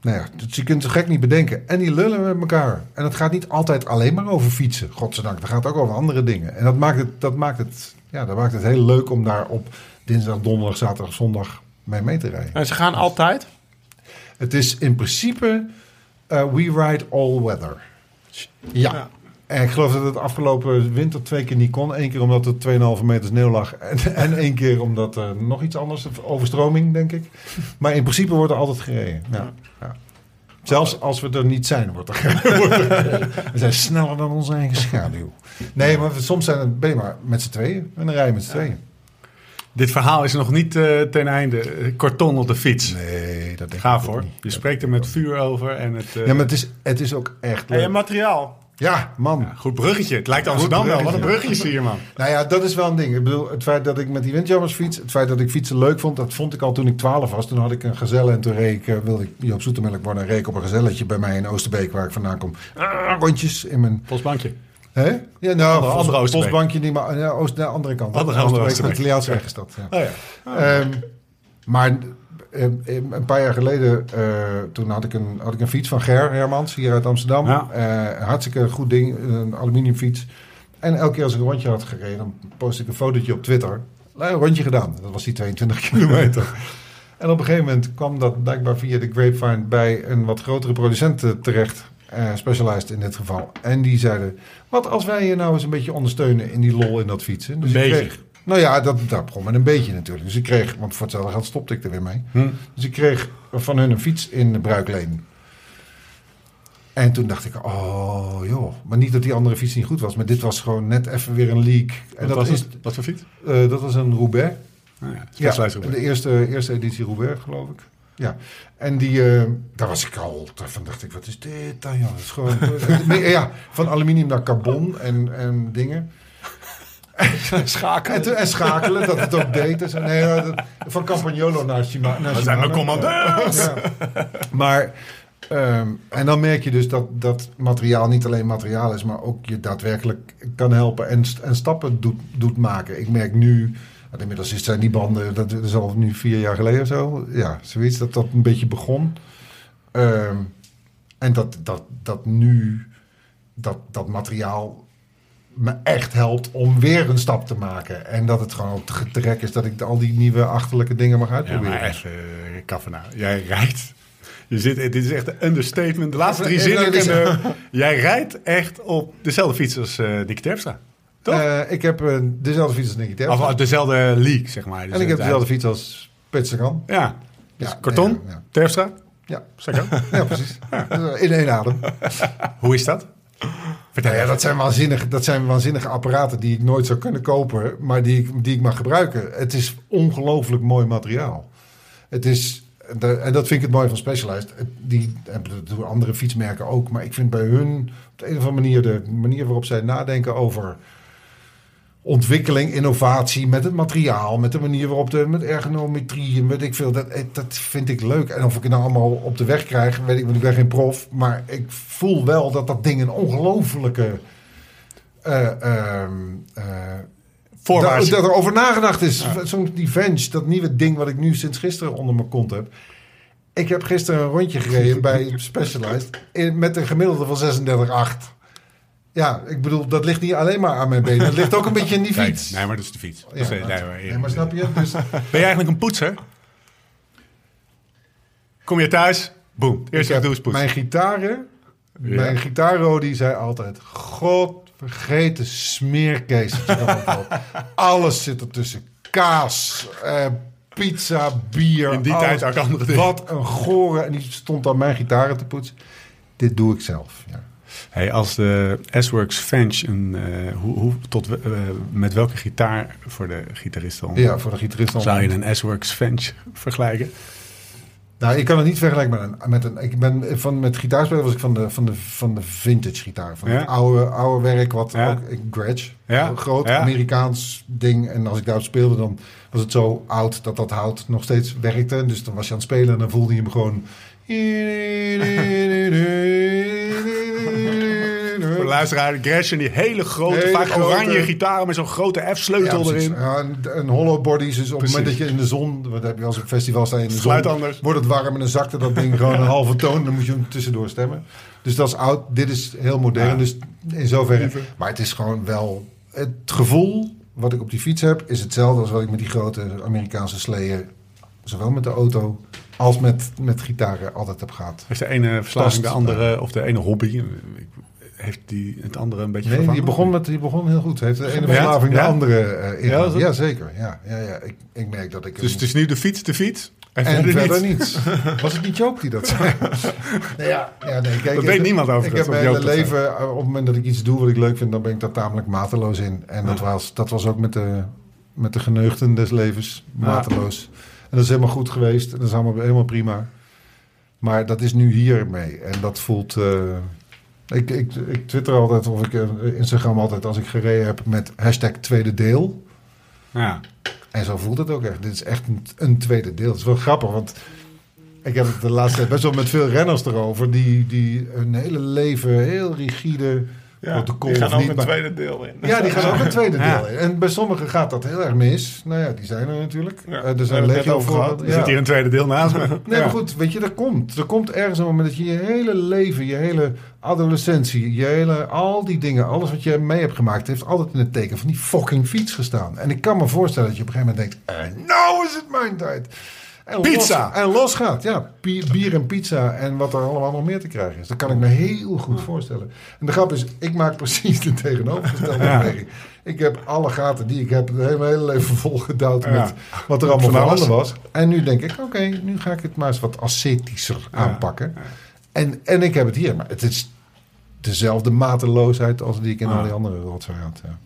Nou ja, dat- je kunt het gek niet bedenken. En die lullen met elkaar. En het gaat niet altijd alleen maar over fietsen. Godzijdank, het gaat ook over andere dingen. En dat maakt het, dat maakt het, ja, dat maakt het heel leuk om daar op dinsdag, donderdag, zaterdag, zondag mee mee te rijden. En ze gaan altijd. Het is in principe eh, we ride all weather. Ja. Ja. En ik geloof dat het afgelopen winter twee keer niet kon. Eén keer omdat er 2,5 meter sneeuw lag. En, en één keer omdat er nog iets anders, overstroming denk ik. Maar in principe wordt er altijd gereden. Ja. Ja. Zelfs als we er niet zijn, wordt er gereden. Er. We zijn sneller dan onze eigen schaduw. Nee, maar soms zijn het, ben je maar met z'n tweeën. En dan rij je met z'n tweeën. Dit verhaal is nog niet eh, ten einde. Korton op de fiets. Nee, dat denk ik Gaaf hoor. niet. Je spreekt er met vuur over. En het, eh, Ja, maar het is, het is ook echt leuk. en materiaal. Ja, man. ja, goed bruggetje. Het lijkt Amsterdam wel. Wat een bruggetje. is hier, man. Nou ja, dat is wel een ding. Ik bedoel, het feit dat ik met die windjammers fiets, het feit dat ik fietsen leuk vond, dat vond ik al toen ik 12 was. Toen had ik een gazelle en toen reed ik, eh, wilde ik Joop Zoetemelk worden en reed ik op een gazelletje bij mij in Oosterbeek, waar ik vandaan kom. Ah, rondjes in mijn... Postbankje. Hè? Ja, nou, Andere- Oosterbeek. Postbankje niet, maar ja, Oost, de andere kant. Andere- andere Oosterbeek. De Italiaanse Ja. Oh ja. Ehm, maar eh, een paar jaar geleden, eh, toen had ik, een, had ik een fiets van Ger Hermans hier uit Amsterdam. Ja. Eh, hartstikke goed ding, een aluminiumfiets. En elke keer als ik een rondje had gereden, dan post ik een fotootje op Twitter. Nou, een rondje gedaan. Dat was die 22 kilometer. En op een gegeven moment kwam dat blijkbaar via de Grapevine bij een wat grotere producent eh, terecht. eh Specialized in dit geval. En die zeiden, wat als wij je nou eens een beetje ondersteunen in die lol in dat fietsen? Dus Een ik beetje. kreeg- nou ja, dat, dat begon met een beetje natuurlijk. Dus ik kreeg, want voor hetzelfde geld stopte ik er weer mee. Hm. Dus ik kreeg van hun een fiets in de bruikleen. En toen dacht ik, oh joh. Maar niet dat die andere fiets niet goed was. Maar dit was gewoon net even weer een leak. En Wat dat, was? Wat voor fiets? eh, dat was een Roubaix. Oh, ja. Ja, de eerste, eerste editie Roubaix, geloof ik. Ja, en die, eh, daar was ik al, daarvan dacht ik, wat is dit dan, joh? Dat is gewoon, ja, van aluminium naar carbon en, en dingen. Schakelen. En, schakelen, dat het ook deed. Nee, dat- van Campagnolo naar Shima- naar Dat zijn mijn Shimano. commandeurs! Ja. Maar, ehm, en dan merk je dus dat dat materiaal niet alleen materiaal is, maar ook je daadwerkelijk kan helpen en, en stappen doet, doet maken. Ik merk nu, inmiddels is zijn die banden, dat is al nu vier jaar geleden of zo, ja, zoiets, dat dat een beetje begon. Ehm, en dat, dat, dat nu dat, dat materiaal me echt helpt om weer een stap te maken. En dat het gewoon gek is dat ik al die nieuwe achterlijke dingen mag Ja, uitproberen. maar even, uh, Kaffena. Jij rijdt. Je zit, dit is echt een understatement. De laatste drie zinnen. Jij rijdt echt op dezelfde fiets als eh Dick Terpstra. Toch? Eh, ik heb eh, dezelfde fiets als Nicky Terpstra. Of uh, dezelfde league, zeg maar. Dus en ik heb het- dezelfde fiets als Peter Sagan. Ja. Dus Ja, karton, nee, ja. Terpstra, Ja, Sagan. ja precies. In één adem. Hoe is dat? Nou ja, dat zijn, waanzinnige, dat zijn waanzinnige apparaten die ik nooit zou kunnen kopen, maar die ik, die ik mag gebruiken. Het is ongelooflijk mooi materiaal. Het is, en dat vind ik het mooie van Specialized. Die hebben dat doen andere fietsmerken ook, maar ik vind bij hun op de een of andere manier de manier waarop zij nadenken over ontwikkeling, innovatie met het materiaal, met de manier waarop de met ergonometrie en weet ik veel. Dat, eh, dat vind ik leuk. En of ik het nou allemaal op de weg krijg, weet ik, want ik ben geen prof. Maar ik voel wel dat dat ding een ongelofelijke. eh, Voorwaarts. dat, dat er over nagedacht is. Zo'n die Venge, dat nieuwe ding wat ik nu sinds gisteren onder mijn kont heb. Ik heb gisteren een rondje gereden bij Specialized in, met een gemiddelde van 36,8. Ja, ik bedoel, dat ligt niet alleen maar aan mijn benen. Het ligt ook een beetje in die fiets. nee, maar dat is de fiets. Dat Ja, is- maar- nee, maar- nee, maar snap je? Dus, Ben je eigenlijk een poetser? Kom je thuis? Boom. ik Eerst wat heb doe mijn gitaren, Ja. mijn gitaarrodi zei altijd... God, vergeten smeerkees. Alles zit ertussen. Kaas, eh, pizza, bier. In die alles. tijd ook andere dingen. Wat een gore... En die stond aan mijn gitaren te poetsen. Dit doe ik zelf, ja. Hey, als de S-Works Fench, een, eh, hoe, hoe, tot, eh, met welke gitaar voor de gitarist dan? Ja, voor de gitarist dan. Zou je een S-Works Fench vergelijken? Nou, ik kan het niet vergelijken met een. Met een ik ben van, met gitaarspelen was ik van de, van de, van de vintage gitaar. Van Ja? het oude, oude werk, wat Ja. ook. Gretsch. Ja? Een groot. Amerikaans ding. En als ik daarop speelde, dan was het zo oud dat dat hout nog steeds werkte. Dus dan was je aan het spelen en dan voelde je hem gewoon. De luisteraar, Gretchen, die hele grote, Hele vaak grote- oranje gitaren met zo'n grote F-sleutel Ja, erin. Ja, een, een hollow bodies. Dus op Precies. het moment dat je in de zon, wat heb je als op festival staan je in de Geluid zon, anders. wordt het warm en dan zakte dat ding gewoon een halve toon. Dan moet je hem tussendoor stemmen. Dus dat is oud. Dit is heel modern. Ja. Dus in zoverre. Maar het is gewoon wel het gevoel wat ik op die fiets heb is hetzelfde als wat ik met die grote Amerikaanse sleeën, zowel met de auto als met, met gitaren altijd heb gehad. Heeft de ene verslaving de andere, of de ene hobby, heeft die het andere een beetje Nee, die vervangen? begon, met, die begon heel goed. Heeft de ene Ja? verslaving de andere eh Ja, zeker. Ja, ja, ja. Ik, ik merk dat ik... Dus een- het is nu de fiets, de fiets. En, En verder, verder, niet. niets. Was het niet Joop die dat zei? nee, ja, ja, nee, kijk, Dat weet niemand over Ik heb mijn hele leven, eh, op het moment dat ik iets doe wat ik leuk vind, dan ben ik daar tamelijk mateloos in. En dat, was, dat was ook met de, met de geneugten des levens mateloos. En dat is helemaal goed geweest. En dat is allemaal helemaal prima. Maar dat is nu hiermee. En dat voelt... eh, ik, ik, ik twitter altijd, of ik eh, Instagram altijd, als ik gereden heb met hashtag tweede deel. Ja. En zo voelt het ook echt. Dit is echt een, een tweede deel. Het is wel grappig, want ik heb het de laatste tijd best wel met veel renners erover... die, die hun hele leven heel rigide protocol... die gaan ook een maar- tweede deel in. Ja, die gaan ook een tweede Ja. deel in. En bij sommigen gaat dat heel erg mis. Nou ja, die zijn er natuurlijk. Ja, Eh, er zijn legio over gehad. voorbeelden. Er zit hier een tweede deel naast me. Nee, maar goed, weet je, er komt. Er komt ergens een moment dat je je hele leven, je hele adolescentie, je hele, al die dingen, alles wat je mee hebt gemaakt, heeft altijd in het teken van die fucking fiets gestaan. En ik kan me voorstellen dat je op een gegeven moment denkt, en nou is het mijn tijd. En Pizza! Los, en los gaat, ja. Bier, en pizza en wat er allemaal nog meer te krijgen is. Dat kan ik me heel goed voorstellen. En de grap is, ik maak precies de tegenovergestelde Ja. beweging. Ik heb alle gaten die ik heb, het hele, leven volgedouwd Ja. met wat er allemaal voorhanden was. En nu denk ik, oké, nu ga ik het maar eens wat ascetischer aanpakken. En, en ik heb het hier, maar het is dezelfde mateloosheid als die ik in Ah. al die andere rotzooi had. Ja.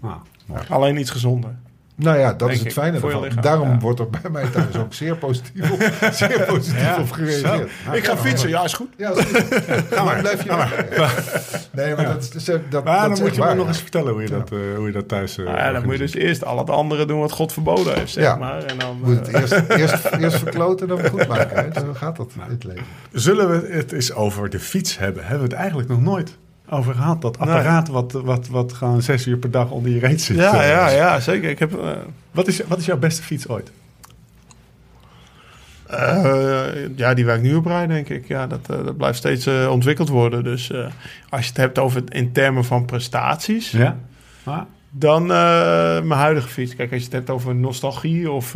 Nou, mooi. Alleen iets gezonder. Nou ja, dat is het fijne ervan. Daarom ja. wordt er bij mij thuis ook zeer positief op, zeer positief Ja, op gereageerd. ik ga fietsen, ja, is goed. Ja, is goed. Ga maar. Blijf je weg. Nee, maar dat, dat, Maar dan moet je me nog eens vertellen hoe je, dat, eh, hoe je dat thuis... eh, Nou ja, dan moet je dus eerst al het andere doen wat God verboden heeft, zeg maar. En dan, Je moet eh, het eerst, eerst, eerst verkloten en dan goed maken. Hè? Zo gaat dat in het leven. Zullen we het eens over de fiets hebben? Hebben we het eigenlijk nog nooit over gehad? Dat apparaat wat, wat, wat gewoon zes uur per dag onder je reet zit. ja, eh. ja, ja, zeker. Ik heb... eh, Wat is, wat is jouw beste fiets ooit? Eh, ja, die waar ik nu op rijd, denk ik. Ja, dat, dat blijft steeds ontwikkeld worden. Dus als je het hebt over in termen van prestaties, Ja? Dan mijn huidige fiets. Kijk, als je het hebt over nostalgie of,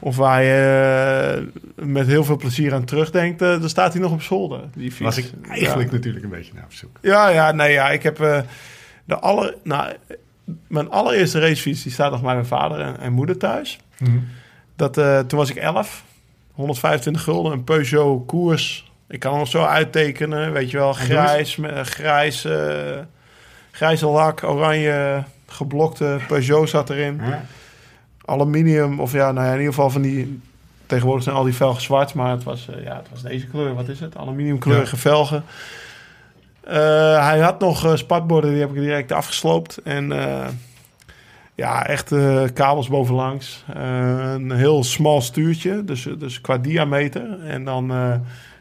of waar je eh, met heel veel plezier aan terugdenkt, eh, dan staat hij nog op zolder, die fiets. was ik eigenlijk Ja. natuurlijk een beetje naar op zoek. Ja, ja, nee, ja, ik heb... eh, De aller, nou, mijn allereerste racefiets die staat nog bij mijn vader en, en moeder thuis. Mhm. Dat, toen was ik 11. 125 gulden, een Peugeot koers. Ik kan hem nog zo uittekenen, weet je wel. Grijs, met, grijs, eh, grijze lak, oranje geblokte Peugeot zat erin. Ja. Aluminium, of ja, nou ja, in ieder geval van die... Tegenwoordig zijn al die velgen zwart, maar het was, eh, ja, het was deze kleur. Wat is het? Aluminiumkleurige velgen. Eh, hij had nog eh, spatborden, die heb ik direct afgesloopt. En ja, echt kabels bovenlangs. Een heel smal stuurtje, dus, dus qua diameter. En dan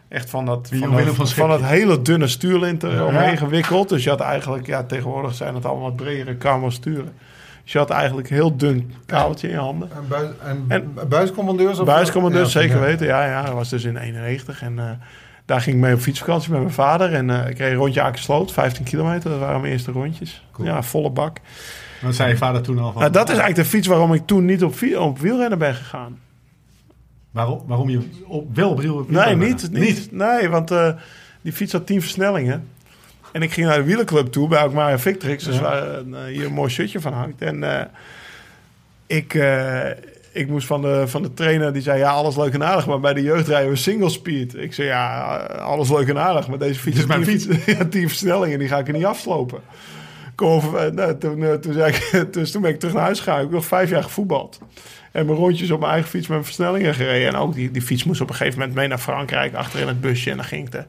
echt van dat, van, dat, van van Schip. dat hele dunne stuurlint er Ja. omheen gewikkeld. Dus je had eigenlijk, ja, tegenwoordig zijn het allemaal wat bredere camo sturen. Dus je had eigenlijk een heel dun kabeltje in je handen. En, buis, en, En- buiscommandeurs? of- Buiscommandeurs, Ja, zeker ja. weten. Ja, ja, dat was dus in 91. En eh, daar ging ik mee op fietsvakantie met mijn vader. En eh, ik reed een rondje Akersloot, 15 kilometer. Dat waren mijn eerste rondjes. Cool. Ja, volle bak. Wat zei je vader toen al van? Nou, dat is eigenlijk de fiets waarom ik toen niet op, op wielrennen ben gegaan. Waarom, waarom je op, wel op wiel- Nee, wielrennen? niet, niet. Nee, want eh, die fiets had 10 versnellingen. En ik ging naar de wielerclub toe bij Alkmaar en Victrix. Dus waar eh, hier een mooi shirtje van hangt. En eh, ik, eh, ik moest van de, van de trainer, die zei ja, alles leuk en aardig. Maar bij de jeugd rijden we single speed. Ik zei ja, alles leuk en aardig. Maar deze fiets is mijn heeft 10 ja, 10 versnellingen. Die ga ik er niet afslopen. Kom over, nou, toen, toen, zei ik, dus toen ben ik terug naar huis gegaan. Ik heb nog vijf jaar gevoetbald. En mijn rondjes op mijn eigen fiets met versnellingen gereden. En ook die, die fiets moest op een gegeven moment mee naar Frankrijk. Achter in het busje. En dan ging ik de...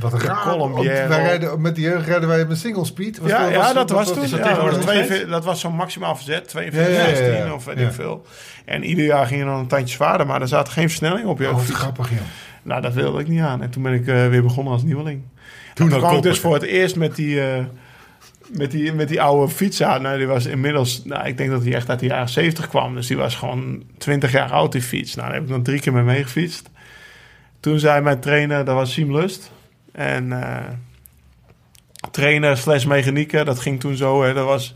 Wat De raar. Colombière. Wij rijden, met die jeugd rijden wij met single speed. Was ja, ja, dat was was- toen. dat ja, dat, was steeds? 42 dat was zo'n maximaal verzet. 42, Ja, ja, ja, ja. 16 of weet ik veel. En ieder jaar ging je dan een tandje zwaarder. Maar er zat geen versnelling op je Oh, grappig, ja. Nou, dat wilde ik niet aan. En toen ben ik eh, weer begonnen als nieuweling. Toen, kwam ik dus voor het eerst met die, eh, met die, met die oude fiets aan. Nou, die was inmiddels, nou, ik denk dat die echt uit de jaren 70 kwam. Dus die was gewoon 20 jaar oud, die fiets. Nou, daar heb ik dan drie keer mee meegefietst. Toen zei mijn trainer, dat was Siem Lust. En eh, trainer slash mechanieker, dat ging toen zo. Hè, dat was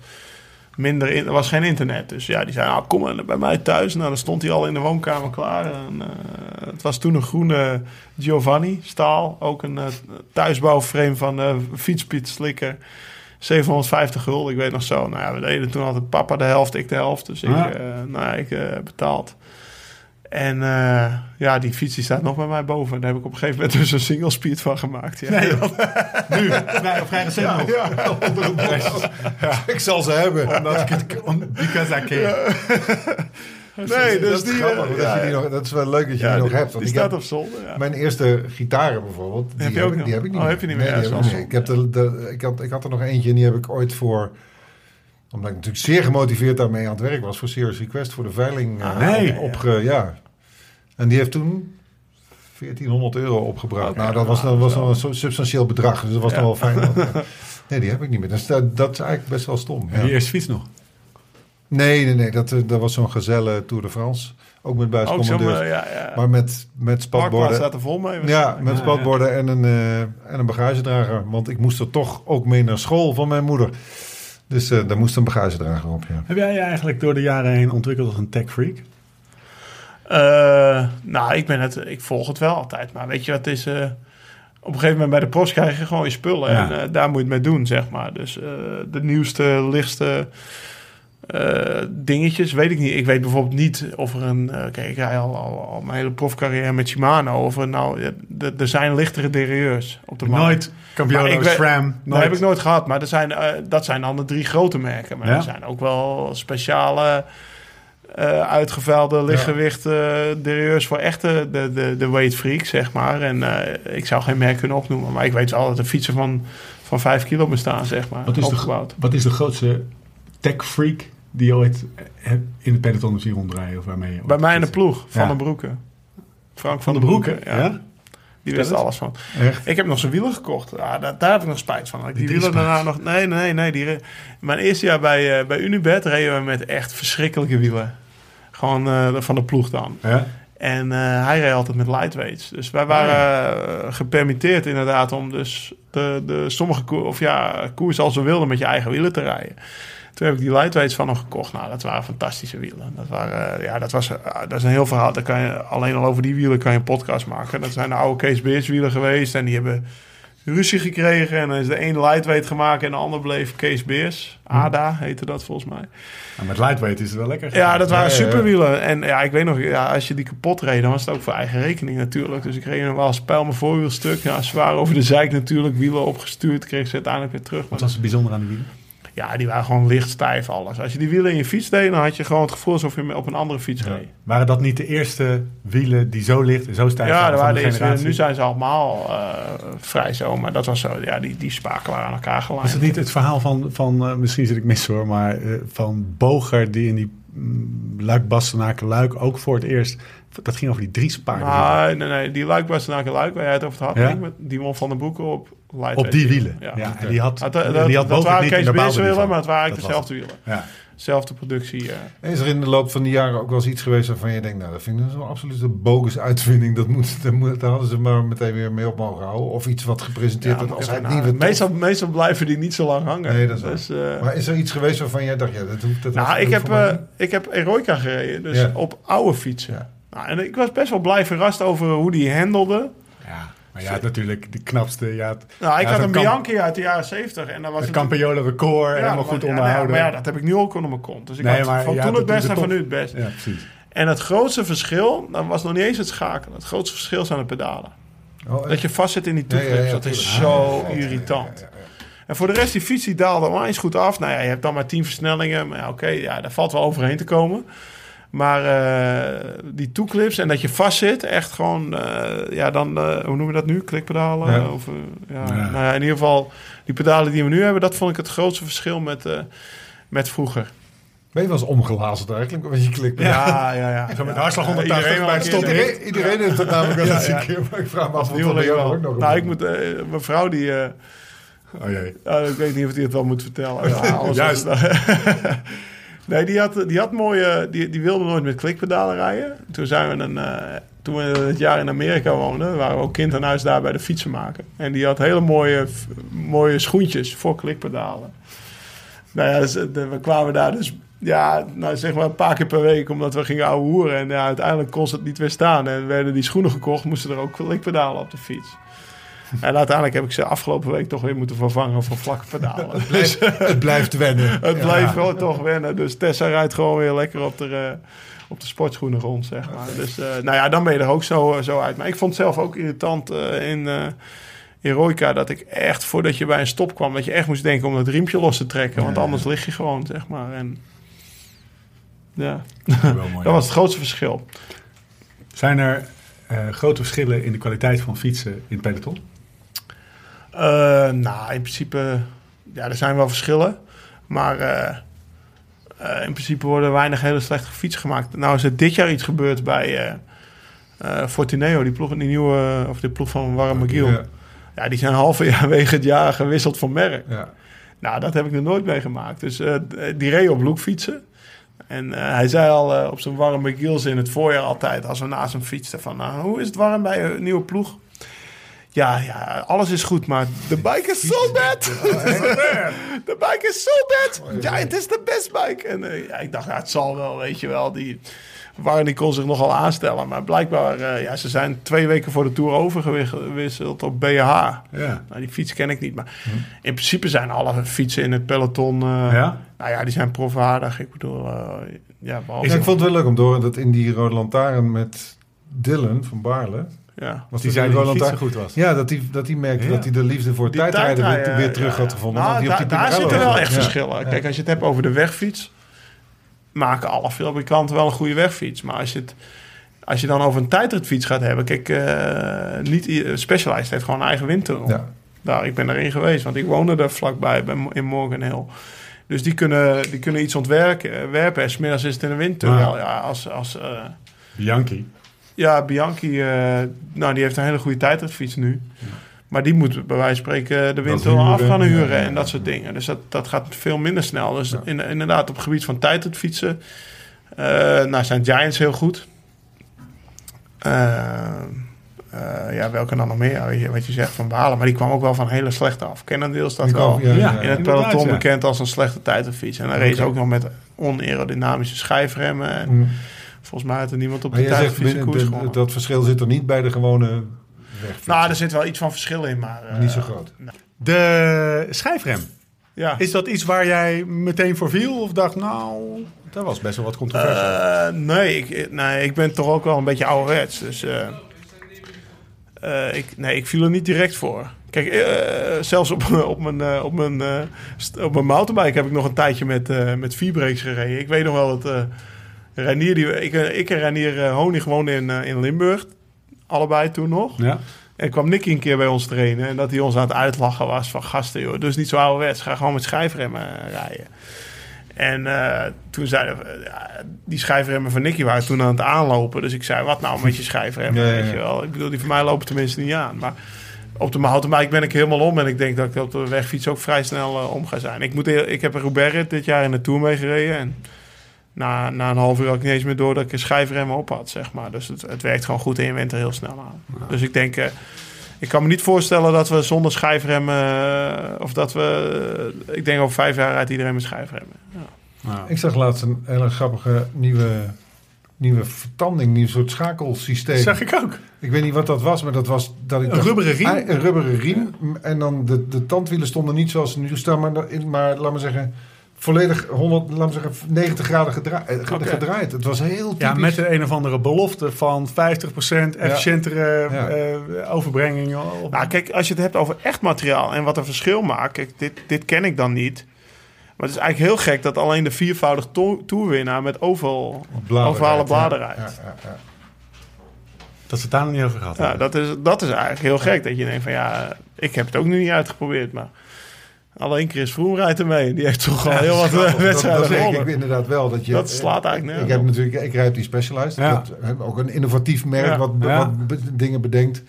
minder, in, er was geen internet. Dus ja, die zei, nou, kom maar bij mij thuis. Nou, dan stond hij al in de woonkamer klaar. En, eh, het was toen een groene Giovanni, staal. Ook een eh, thuisbouwframe van eh fietspiet slikker. 750 gulden, ik weet nog zo. Nou ja, we deden toen altijd papa de helft, ik de helft. Dus ik, Ja. eh, nou, ja, ik eh, betaald. En eh, ja, die fiets die staat nog bij mij boven. Daar heb ik op een gegeven moment dus een single speed van gemaakt. Ja. Nee, nu, nee, op vrij recent nog. Ik zal ze hebben. Omdat ik het, because I can. Nee, dus dat is die, grappig, eh, dat, je die nog, dat is wel leuk dat je ja, die nog die- hebt. Want die staat heb- op zolder. Ja. Mijn eerste gitaren bijvoorbeeld, die Heb je heb, ook ik, nog? die heb ik niet Oh, meer. heb je niet meer? Nee, die heb ik niet. Ik, heb de, de, ik, had, ik had er nog eentje en die heb ik ooit voor... Omdat ik natuurlijk zeer gemotiveerd daarmee aan het werk was... voor Serious Request, voor de veiling eh, nee. op, opge- ja. En die heeft toen 1400 euro opgebracht. Nou, dat was, dat was nog een substantieel bedrag. Dus dat was nog wel fijn. nee, die heb ik niet meer. Dus dat, dat is eigenlijk best wel stom. Ja. die eerste fiets nog. Nee, nee, nee. Dat, eh, dat was zo'n gazelle Tour de France. Ook met zo'n, buiscommandeurs. eh, ja, ja. maar met, met spatborden. staat er vol mee. Ja, met Ja, spatborden en een, eh, en een bagagedrager. Want ik moest er toch ook mee naar school van mijn moeder. Dus eh, daar moest een bagagedrager op, ja. Heb jij je eigenlijk door de jaren heen ontwikkeld als een tech freak? Eh, nou, ik, ben het, ik volg het wel altijd. Maar weet je wat het is... eh, op een gegeven moment bij de post krijg je gewoon je spullen. Ja. En eh, daar moet je het mee doen, zeg maar. Dus eh, de nieuwste, lichtste eh, dingetjes, weet ik niet. Ik weet bijvoorbeeld niet of er een... eh, kijk, ik rij al, al, al mijn hele profcarrière met Shimano. Of er nou... er zijn lichtere derieurs op de markt. Nooit Campione, SRAM. Dat Nooit. heb ik nooit gehad, maar er zijn, eh, dat zijn dan de drie grote merken. Maar Ja. er zijn ook wel speciale uitgevuilde lichtgewicht derieurs voor echte de, de, de weight freak, zeg maar. En ik zou geen merk kunnen opnoemen, maar ik weet wel dat er fietsen van, van 5 kilo bestaan, zeg maar. Wat is, de, wat is de grootste tech freak die ooit hebt in de peloton hebt zien rondrijden? Of waarmee je Bij mij in de ploeg, Van Ja. den Broeken. Frank Van van, de den Broeken? Ja. Ja? Die wist alles van. Echt? Ik heb nog zijn wielen gekocht. Ja, daar, daar heb ik nog spijt van. Ik die, Die wielen daarna nog... Nee, nee, nee. Die, re- mijn eerste jaar bij, eh, bij Unibet reden we met echt verschrikkelijke wielen. Gewoon eh, van de ploeg dan. Ja? En eh, hij reed altijd met lightweights. Dus wij waren eh, gepermitteerd inderdaad om dus de, de sommige koer, of ja, koers als we wilden met je eigen wielen te rijden. Toen heb ik die lightweights van hem gekocht. Nou, dat waren fantastische wielen. Dat, waren, eh, ja, dat, was, eh, dat is een heel verhaal. Daar kan je, alleen al over die wielen kan je een podcast maken. Dat zijn de oude Kees Beers wielen geweest. En die hebben ruzie gekregen. En dan is de een lightweight gemaakt en de ander bleef Kees Beers. ADA heette dat volgens mij. Ja, met lightweight is het wel lekker. Ja, dat waren superwielen. En ja, ik weet nog, ja, als je die kapot reed, dan was het ook voor eigen rekening natuurlijk. Dus ik reed nog wel als pijl mijn voorwielstuk. Ja, zwaar over de zijk natuurlijk, wielen opgestuurd. Kreeg ze uiteindelijk weer terug. Maar Wat was het bijzonder aan de wielen? Ja, die waren gewoon licht stijf alles. Als je die wielen in je fiets deed, dan had je gewoon het gevoel alsof je op een andere fiets reed. Waren dat niet de eerste wielen die zo licht en zo stijf Ja, waren van waren nu zijn ze allemaal eh, vrij zo. Maar dat was zo, ja, die, die spaken waren aan elkaar Was gelijmd. het niet het verhaal van, van eh, misschien zit ik mis hoor, maar eh, van Boger die in die mm, Luik Bastenaken Luik ook voor het eerst, dat ging over die drie spaken. Nee, nee, nee, die Luik Luik, waar jij het over had, Ja? Met- die won van de boeken op op die wielen. Ja, Ja. en die had, Dat, dat, en die had dat waren wielen, maar het waren eigenlijk was dezelfde wielen. Ja. Zelfde productie. eh. Is er in de loop van die jaren ook wel eens iets geweest waarvan je denkt, nou, dat vind ik zo'n absolute bogus uitvinding. Dat moet, dat moet, daar hadden ze maar meteen weer mee op mogen houden. Of iets wat gepresenteerd wordt als na- nieuwe meestal, meestal blijven die niet zo lang hangen. Nee, dat is waar. dus, eh, Maar is er iets geweest waarvan jij dacht, ja, dat hoeft dat nou, ik heb, eh, ik heb Eroica gereden, dus Ja. op oude fietsen. Nou, en ik was best wel blij verrast over hoe die handelde. Ja, maar had natuurlijk de knapste, ja, Nou, ik Ja, had een Bianchi uit de jaren 70 en dan was het. Campagnolo record, Ja, helemaal dat goed ja, onderhouden. Maar ja, dat heb ik nu ook onder mijn kont. Dus ik Nee, had maar van ja, toen dat het best en van nu het best. Ja, precies. En het grootste verschil, dat was nog niet eens het schakelen. Het grootste verschil zijn de pedalen. Oh? Dat je vastzit in die Ja, ja, ja, dat is zo Ah, ja, irritant. ja, ja, ja. En voor de rest, die fiets die daalde onwijs goed af. Nou ja, je hebt dan maar 10 versnellingen. Maar ja, oké, ja, daar valt wel overheen te komen. Maar eh, die toeclips en dat je vastzit, echt gewoon, eh, ja, dan, eh, hoe noemen we dat nu? Klikpedalen? Ja. Of, ja. Ja. Nou ja, in ieder geval, die pedalen die we nu hebben, dat vond ik het grootste verschil met, met vroeger. Ben je wel eens omgelazerd eigenlijk? Want je klikt. Ja, ja, ja. Zo met hartslag 180 iedereen bij. Iedereen, iedereen heeft dat namelijk wel eens een keer. Maar ik vraag me af of Die dat bij jou ook nog Nou, ik moet, mijn vrouw die, Oh jee. Ik weet niet of hij het wel moet vertellen. Juist. nee, die had, die had mooie... Die, die wilde nooit met klikpedalen rijden. Toen zijn we een... eh, toen we het jaar in Amerika woonden, waren we ook kind aan huis daar bij de fietsenmaker. En die had hele mooie, mooie schoentjes voor klikpedalen. Nou ja, we kwamen daar dus, ja, nou zeg maar een paar keer per week, omdat we gingen ouwe hoeren. En ja, uiteindelijk kon het niet weer staan. En werden die schoenen gekocht, moesten er ook klikpedalen op de fiets. En uiteindelijk heb ik ze afgelopen week toch weer moeten vervangen voor vlakke pedalen. Dus Het blijft wennen. het Ja. blijft gewoon toch wennen. Dus Tessa rijdt gewoon weer lekker op de, eh, op de sportschoenen rond, zeg maar. Dus eh, nou ja, dan ben je er ook zo, eh, zo uit. Maar ik vond het zelf ook irritant in, eh in Roika dat ik echt, voordat je bij een stop kwam, dat je echt moest denken om dat riempje los te trekken. Want anders lig je gewoon, zeg maar. En ja, Wel mooi. dat was het grootste verschil. Zijn er grote verschillen in de kwaliteit van fietsen in het peloton? Eh, nou, in principe, ja, er zijn wel verschillen. Maar eh, eh, in principe worden weinig hele slechte fietsen gemaakt. Nou is er dit jaar iets gebeurd bij Fortuneo, die ploeg, die nieuwe, of de ploeg van Warren McGill. Ja. Ja, die zijn halverwege het jaar gewisseld van merk. ja. Nou, dat heb ik nog nooit meegemaakt. Dus die reed op lookfietsen. En eh, hij zei al op zijn Warren McGill's in het voorjaar altijd, als we naast hem fietsten, van nou, hoe is het warm bij een nieuwe ploeg? Ja, ja, alles is goed, maar de bike is so bad. De bike is so bad. Ja, het is de best bike. En eh, ja, ik dacht, ja, het zal wel, weet je wel. Die Warren kon zich nogal aanstellen. Maar blijkbaar, eh, ja, ze zijn twee weken voor de Tour overgewisseld op BH. Ja. Nou, die fiets ken ik niet, maar in principe zijn alle fietsen in het peloton, eh, Ja? nou ja, die zijn profwaardig. Ik bedoel, ja, behalve, ik vond het wel leuk om horen dat in die Rode Lantaarn met Dylan van Baarle... ja. Was Die dat zei die dat goed was. Ja, dat hij dat die merkte Ja. dat hij de liefde voor Die tijdrijden weer, tijdrijden, weer terug ja, had gevonden. Nou, want die op daar- die daar zitten wel echt Ja. verschillen. Kijk, als je het hebt over de wegfiets, maken alle fabrikanten wel een goede wegfiets. Maar als je, het, als je dan over een tijdritfiets gaat hebben, kijk, eh, niet i- Specialized heeft gewoon een eigen windtunnel. Ja. Daar, ik ben erin geweest, want ik woonde er vlakbij bij, in Morgan Hill. Dus die kunnen, die kunnen iets ontwerpen eh, werpen en smiddags is het in een windtunnel. Ah. Ja, als, als, eh, Bianchi. Ja, Bianchi, eh, nou, die heeft een hele goede tijdritfiets nu. Maar die moet bij wijze van spreken de windtunnel af gaan huren ja, en dat soort dingen. Dus dat, dat gaat veel minder snel. Dus Ja. in, inderdaad, op het gebied van tijdritfietsen eh nou, zijn Giants heel goed. Eh, eh, ja, welke dan nog meer? Wat je zegt van Balen. Maar die kwam ook wel van hele slechte af. Cannondale staat wel ja, ja, in het peloton ja. bekend als een slechte tijdritfiets. En dan reed ze ook nog met onaerodynamische schijfremmen. En Mm. Volgens mij had er niemand op Maar de binnen- koers gewonnen. dat verschil zit er niet bij de gewone wegfietsen. Nou, er zit wel iets van verschil in, maar... eh, Niet zo groot. De schijfrem. Ja. Is dat iets waar jij meteen voor viel? Of dacht, nou, dat was best wel wat controversie. Eh, nee, ik, nee, ik ben toch ook wel een beetje ouderwets. Dus eh, eh, ik, nee, ik viel er niet direct voor. Kijk, eh, zelfs op, op mijn, eh, op, mijn, eh, op mijn mountainbike heb ik nog een tijdje met, eh met vierbreaks gereden. Ik weet nog wel dat eh Reinier, die, ik, eh, ik en Reinier eh, Honig woonden in, eh, in Limburg. Allebei toen nog. ja. En kwam Nicky een keer bij ons trainen. En dat hij ons aan het uitlachen was van gasten, joh. Dus niet zo ouderwets. Ga gewoon met schijfremmen rijden. En toen zeiden we, ja, die schijfremmen van Nicky waren toen aan het aanlopen. Dus ik zei, wat nou met je schijfremmen? Ja, ja, ja. Weet je wel? Ik bedoel, die van mij lopen tenminste niet aan. Maar op de mountainbike ben ik helemaal om. En ik denk dat ik op de wegfiets ook vrij snel eh, om ga zijn. Ik, moet, ik heb een Roubaix dit jaar in de Tour meegereden. En na, na een half uur had ik niet eens meer door dat ik een schijfremmen op had, zeg maar. Dus het, het werkt gewoon goed en je went er heel snel aan. Dus ik denk... eh, ik kan me niet voorstellen dat we zonder schijfremmen... eh, of dat we... eh, ik denk over vijf jaar rijdt iedereen met schijfremmen. Ja. Ik zag laatst een hele grappige nieuwe, nieuwe vertanding, nieuw soort schakelsysteem. zag ik ook. Ik weet niet wat dat was, maar dat was dat ik Een rubberen riem? een rubberen riem. En dan de, de tandwielen stonden niet zoals ze nu staan, maar, maar laat maar zeggen, volledig 100, laat zeggen, 90 graden gedra- eh, gedraaid. Het was heel typisch. Ja, met de een of andere belofte van 50% efficiëntere Ja. eh, overbrenging. Op, Nou, kijk, als je het hebt over echt materiaal en wat een verschil maakt... Kijk, dit, dit ken ik dan niet. Maar het is eigenlijk heel gek dat alleen de viervoudig to- toerwinnaar... met oval, Bladen ovale rijdt, bladen ja. rijdt. Ja, ja, ja. dat ze het daar nog niet over gehad Ja, hebben. dat is, dat is eigenlijk heel gek. Dat je denkt van ja, ik heb het ook nu niet uitgeprobeerd. Maar alleen Chris Froome rijdt ermee. Die heeft toch al heel wat eh, dat wedstrijden zeg ik gewonnen. inderdaad wel. Dat, je, Dat slaat eigenlijk Ik heb natuurlijk, ik rijd die Specialized. Ja. Dat, heb ook een innovatief merk Ja. wat, Ja. wat dingen bedenkt.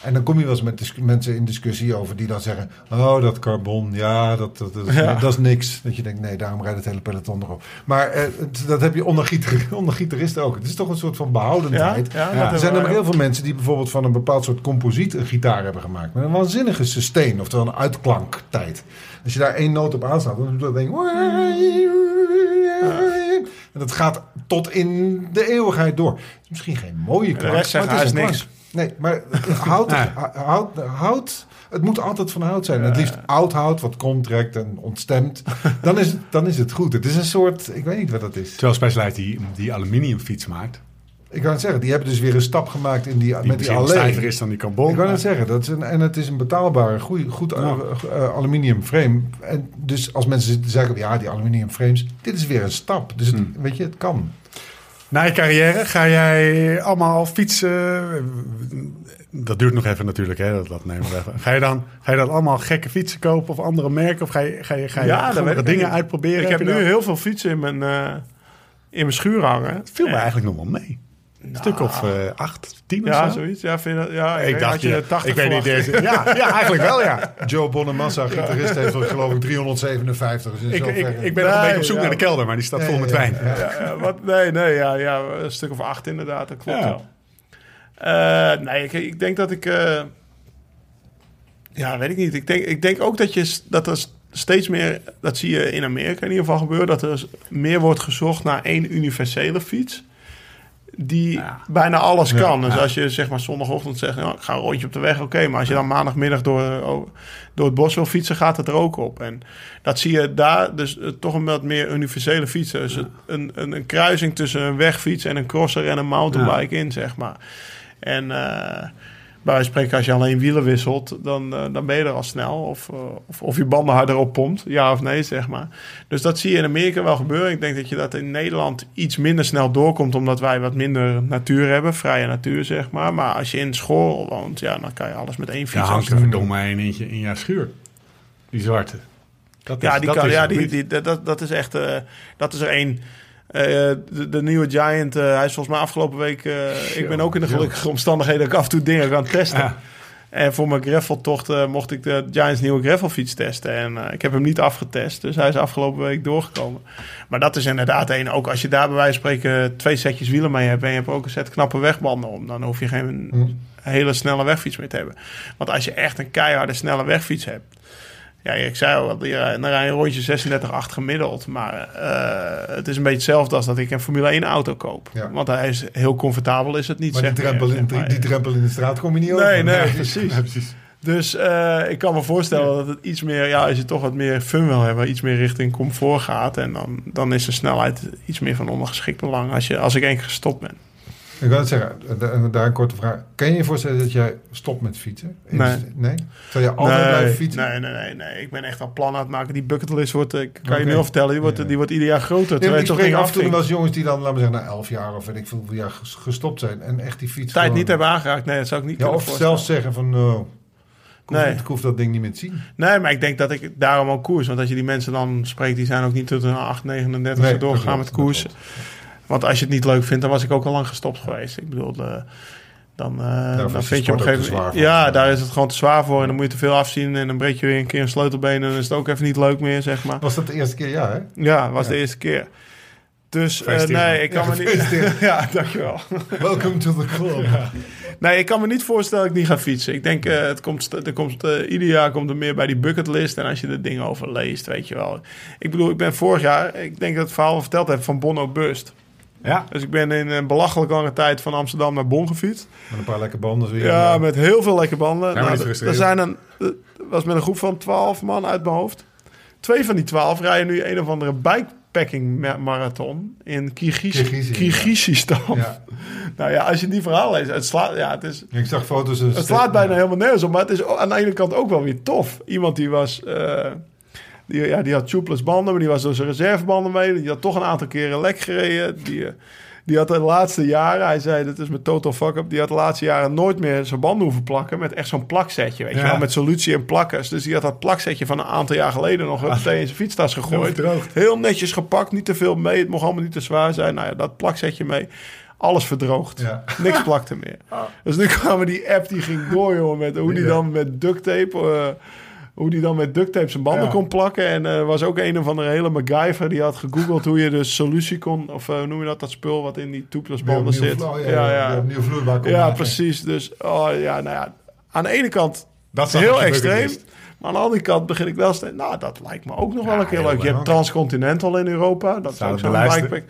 En dan kom je wel eens met mensen in discussie over die dan zeggen: Oh, dat carbon, ja, dat, dat, dat, is, Ja. dat is niks. Dat je denkt: Nee, daarom rijdt het hele peloton erop. Maar eh, dat heb je onder, onder gitaristen ook. Het is toch een soort van Ja, behoudendheid. ja, dat Er zijn er maar heel veel mensen die bijvoorbeeld van een bepaald soort composiet een gitaar hebben gemaakt. Met een waanzinnige sustain, oftewel een uitklanktijd. Als je daar één noot op aanslaat, dan doet dat ding. En dat gaat tot in de eeuwigheid door. Het is misschien geen mooie klank, maar het is klank. Nee, maar hout, hout, hout, het moet altijd van hout zijn. Het liefst oud hout, wat contract en ontstemt. Dan is, het, dan is het goed. Het is een soort, ik weet niet wat dat is. Terwijl Specialized die, die aluminiumfiets maakt. Ik kan het zeggen, die hebben dus weer een stap gemaakt in die, Die met die alleen. stijver is dan die carbon. Ik kan het zeggen, dat is een, en het is een betaalbare, goeie, goed eh, eh, aluminium frame. En dus als mensen zeggen, ja, die aluminium frames, dit is weer een stap. Dus het, Hmm. weet je, het kan. Na je carrière ga jij allemaal fietsen. Dat duurt nog even natuurlijk, hè? Dat, dat nemen we even. Ga je, dan, ga je dan allemaal gekke fietsen kopen of andere merken? Of ga je, ga je, ga je Ja, dat andere weet ik dingen uitproberen? Ik heb nu heel veel fietsen in mijn, eh, in mijn schuur hangen. Het viel me En- eigenlijk nog wel mee. Een stuk of eh, acht, tien of Ja, zo. zoiets. Ja, vind je dat- ja, Ik dacht, had je ja, 80 ik weet niet. Deze, ja, ja, eigenlijk wel, ja. Joe Bonamassa, gitarist, heeft er geloof ik 357. Dus in Ik, ik, ik ben nog een beetje op zoek ja. naar de kelder, maar die staat vol met ja, wijn. ja. Ja, ja, wat, nee, nee, ja, ja, een stuk of acht inderdaad, dat klopt Ja. wel. Eh, nee, ik, ik denk dat ik... eh, ja, weet ik niet. Ik denk, ik denk ook dat, je, dat er steeds meer... Dat zie je in Amerika in ieder geval gebeuren... dat er meer wordt gezocht naar één universele fiets... die Ja. bijna alles Ja, kan. Dus ja. als je zeg maar zondagochtend zegt... Nou, ik ga een rondje op de weg, oké. maar als je dan maandagmiddag door, door het bos wil fietsen... gaat het er ook op. En dat zie je daar dus eh, toch een wat meer universele fietsen. Dus een, een, een kruising tussen een wegfiets en een crosser en een mountainbike in, zeg maar. En eh, bij wijze van spreken, als je alleen wielen wisselt, dan, eh, dan ben je er al snel. Of, eh, of, of je banden harder op pompt, ja of nee, zeg maar. Dus dat zie je in Amerika wel gebeuren. Ik denk dat je dat in Nederland iets minder snel doorkomt, omdat wij wat minder natuur hebben, vrije natuur, zeg maar. Maar als je in school woont, ja, dan kan je alles met één Ja, fiets hangt er verdomme een eentje in jouw schuur. Die zwarte. Dat Ja, die dat kan, is ja die, die, dat- dat, is echt. eh, dat is er één. De, de nieuwe Giant, eh, hij is volgens mij afgelopen week. eh, ik ben ook in de gelukkige omstandigheden dat ik af en toe dingen kan testen. En voor mijn graveltocht eh, mocht ik de Giants nieuwe gravelfiets testen. En eh, ik heb hem niet afgetest, dus hij is afgelopen week doorgekomen. Maar dat is inderdaad één. Ook als je daar bij wijze van spreken twee setjes wielen mee hebt... en je hebt ook een set knappe wegbanden om... dan hoef je geen hele snelle wegfiets meer te hebben. Want als je echt een keiharde snelle wegfiets hebt... Ja, ik zei al, dan rij je een rondje 36,8 gemiddeld. Maar eh, het is een beetje hetzelfde als dat ik een Formule 1 auto koop. Ja. Want hij is heel comfortabel, is het niet. Maar die drempel, in, maar. die, drempel in de straat kom je niet over. Nee, nee, precies. precies. Dus eh, ik kan me voorstellen dat het iets meer, ja, als je toch wat meer fun wil hebben, iets meer richting comfort gaat. En dan, dan is de snelheid iets meer van ondergeschikt belang als, je, als ik één keer gestopt ben. Ik wil het zeggen, da- daar een korte vraag. Kan je je voorstellen dat jij stopt met fietsen? Nee. Nee? Zal je altijd blijven fietsen? nee, nee, nee, nee. Ik ben echt al plan aan het maken. Die bucketlist wordt, eh, ik kan je nu al vertellen, die wordt, Ja. die wordt ieder jaar groter. Nee, terwijl ik toch spreek af en toe wel eens jongens die dan, laten we zeggen, na elf jaar of weet ik veel jaar ges- gestopt zijn. En echt die fiets Tijd gewoon- niet hebben aangeraakt. Nee, dat zou ik niet Ja, of zelfs zeggen van, ik, hoef, Nee. ik hoef dat ding niet meer te zien. Nee, maar ik denk dat ik daarom ook koers. Want als je die mensen dan spreekt, die zijn ook niet tot hun 8, 39 Nee, doorgegaan met dat Want als je het niet leuk vindt, dan was ik ook al lang gestopt geweest. Ik bedoel, eh, dan, eh, dan de vind je op een gegeven moment... Ja, daar is het gewoon te zwaar voor. En dan moet je te veel afzien. En dan breek je weer een keer een sleutelbeen. En dan is het ook even niet leuk meer, zeg maar. Was dat de eerste keer? Ja, hè? Ja, was Ja. de eerste keer. Dus eh, nee, ik kan Ja, me niet... ja, dankjewel. Welcome to the club. Nee, ik kan me niet voorstellen dat ik niet ga fietsen. Ik denk, het komt, er komt, ieder jaar komt er meer bij die bucketlist. En als je er dingen over leest, weet je wel. Ik bedoel, ik ben vorig jaar, ik denk dat het verhaal verteld heb van Bono Bust. Ja, Dus ik ben in een belachelijk lange tijd van Amsterdam naar Bonn gefietst. Met een paar lekke banden weer. Ja, eh, met heel veel lekke banden. Nou, er zijn een, was met een groep van 12 man uit mijn hoofd. Twee van die 12 rijden nu een of andere bikepacking ma- marathon in Kirgizistan. ja. Nou ja, als je die verhaal leest, het slaat, ja, het is, Ik zag foto's. dus- het slaat bijna helemaal nergens op. Maar het is aan de ene kant ook wel weer tof. Iemand die was... eh, die, ja, die had tubeless banden, maar die was door zijn reservebanden mee. Die had toch een aantal keren lek gereden. Die, eh, die had de laatste jaren... Hij zei, dat is mijn total fuck-up. Die had de laatste jaren nooit meer zijn banden hoeven plakken... met echt zo'n plaksetje, weet je wel. Met solutie en plakkers. Dus die had dat plaksetje van een aantal jaar geleden... nog meteen in zijn fietstas gegooid. Heel netjes gepakt, niet te veel mee. Het mocht allemaal niet te zwaar zijn. Nou ja, dat plaksetje mee. Alles verdroogd. Ja. Niks plakte meer. Dus nu kwamen die app, die ging door, jongen, met hoe die dan met duct tape... eh, hoe die dan met duct tape zijn banden Ja. kon plakken. En er was ook een of andere hele MacGyver die had gegoogeld hoe je dus solutie kon... Of eh, hoe noem je dat, dat spul wat in die tubeless Weer banden opnieuw zit. Ja, ja, ja. opnieuw vloeibaar kon maken. precies. Dus, oh, ja, nou ja. Aan de ene kant dat is heel extreem. Maar aan de andere kant begin ik wel steeds... Nou, dat lijkt me ook nog wel een keer leuk. Je hebt. Transcontinental in Europa. Dat is Zou ook het zo'n bikepack.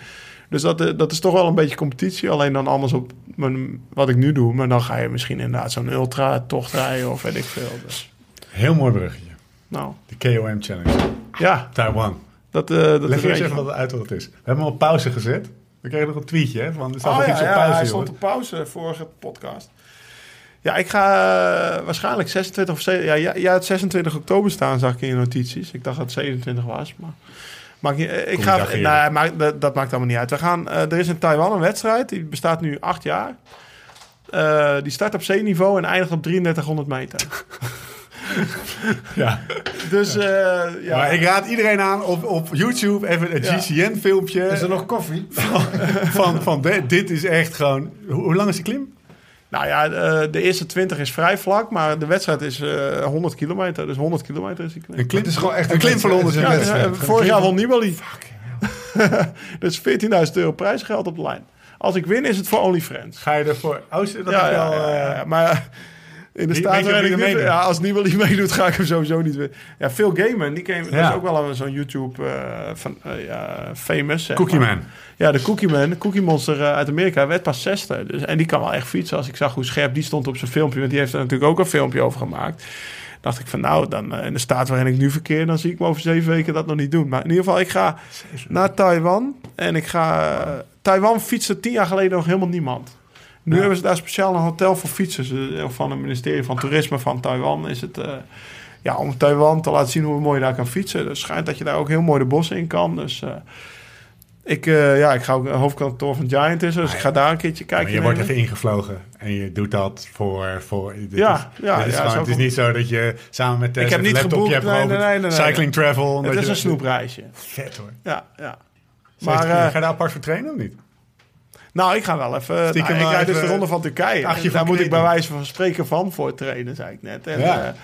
Dus dat, eh, dat is toch wel een beetje competitie. Alleen dan anders op mijn, wat ik nu doe. Maar dan ga je misschien inderdaad zo'n ultra-tocht rijden of weet ik veel. Dus, Heel mooi bruggetje. nou, De KOM Challenge. ja. Taiwan. Dat, eh dat Leg eerst even wat uit wat het is. We hebben hem op pauze gezet. We kregen nog een tweetje, hè? Want er staat Oh nog ja, iets op ja, pauze, hij joh. stond op pauze vorige podcast. Ja, ik ga eh, waarschijnlijk 26 of 7... Ja, jij had 26 oktober staan, zag ik in je notities. Ik dacht dat het 27 was, maar... Maakt niet, eh, ik Kom ga, nou, maakt, dat, dat maakt allemaal niet uit. We gaan, er is in Taiwan een wedstrijd, die bestaat nu acht jaar. Die start op zeeniveau en eindigt op 3300 meter. Ja. Dus eh, ja, Maar ik raad iedereen aan op, op YouTube even een Ja. GCN-filmpje Is er nog koffie? van, van de- dit is echt gewoon... Hoe, hoe lang is die klim? Nou ja, eh, de eerste 20 is vrij vlak, maar de wedstrijd is eh 100 kilometer. Dus 100 kilometer is die klim. Een klim, Het is gewoon echt een klim van 100 het is Ja, een dus, eh, wedstrijd. vorig jaar won Nibali. dus 14.000 euro prijsgeld op de lijn. Als ik win, is het voor OnlyFans. Ga je ervoor... Oh, dat Ja, is ja, wel... ja, eh, ja, maar in de staat ja, als Nibali meedoet, ga ik hem sowieso niet winnen. Ja, Phil Gaiman, die ken, dat is ook wel een- zo'n YouTube eh, van, eh, ja, famous. Cookie maar. Man. Ja, de Cookie Man, de Cookie Monster eh, uit Amerika, werd pas zesde. Dus, en die kan wel echt fietsen. Als ik zag hoe scherp die stond op zijn filmpje, want die heeft er natuurlijk ook een filmpje over gemaakt. Dacht ik van nou, dan in de staat waarin ik nu verkeer, dan zie ik me over zeven weken dat nog niet doen. Maar in ieder geval, ik ga naar Taiwan en ik ga... Taiwan fietste tien jaar geleden nog helemaal niemand. Nu hebben ze daar speciaal een hotel voor fietsers. eh, Van het ministerie van Toerisme van Taiwan is het... eh, ja, om Taiwan te laten zien hoe mooi je daar kan fietsen. Dus schijnt dat je daar ook heel mooi de bossen in kan. Dus eh, ik, eh, ja, ik ga ook hoofdkantoor van Giant is, er, dus ik ga daar een keertje Maar kijken. je wordt even ingevlogen en je doet dat voor... voor dit Ja, is, ja, dit is ja, gewoon- het is niet zo dat je samen met Tess Ik heb niet laptop geboekt, hebt nee, nee, nee, cycling travel. Het is je- een snoepreisje. Vet hoor. Ja, ja. Maar, Maar, ga je daar apart voor trainen of niet? Nou, ik ga wel even... Stiekem nou, ik maar rijd dus de ronde van Turkije. van daar moet ik bij wijze van spreken van voor trainen, zei ik net. En, Ja. ja.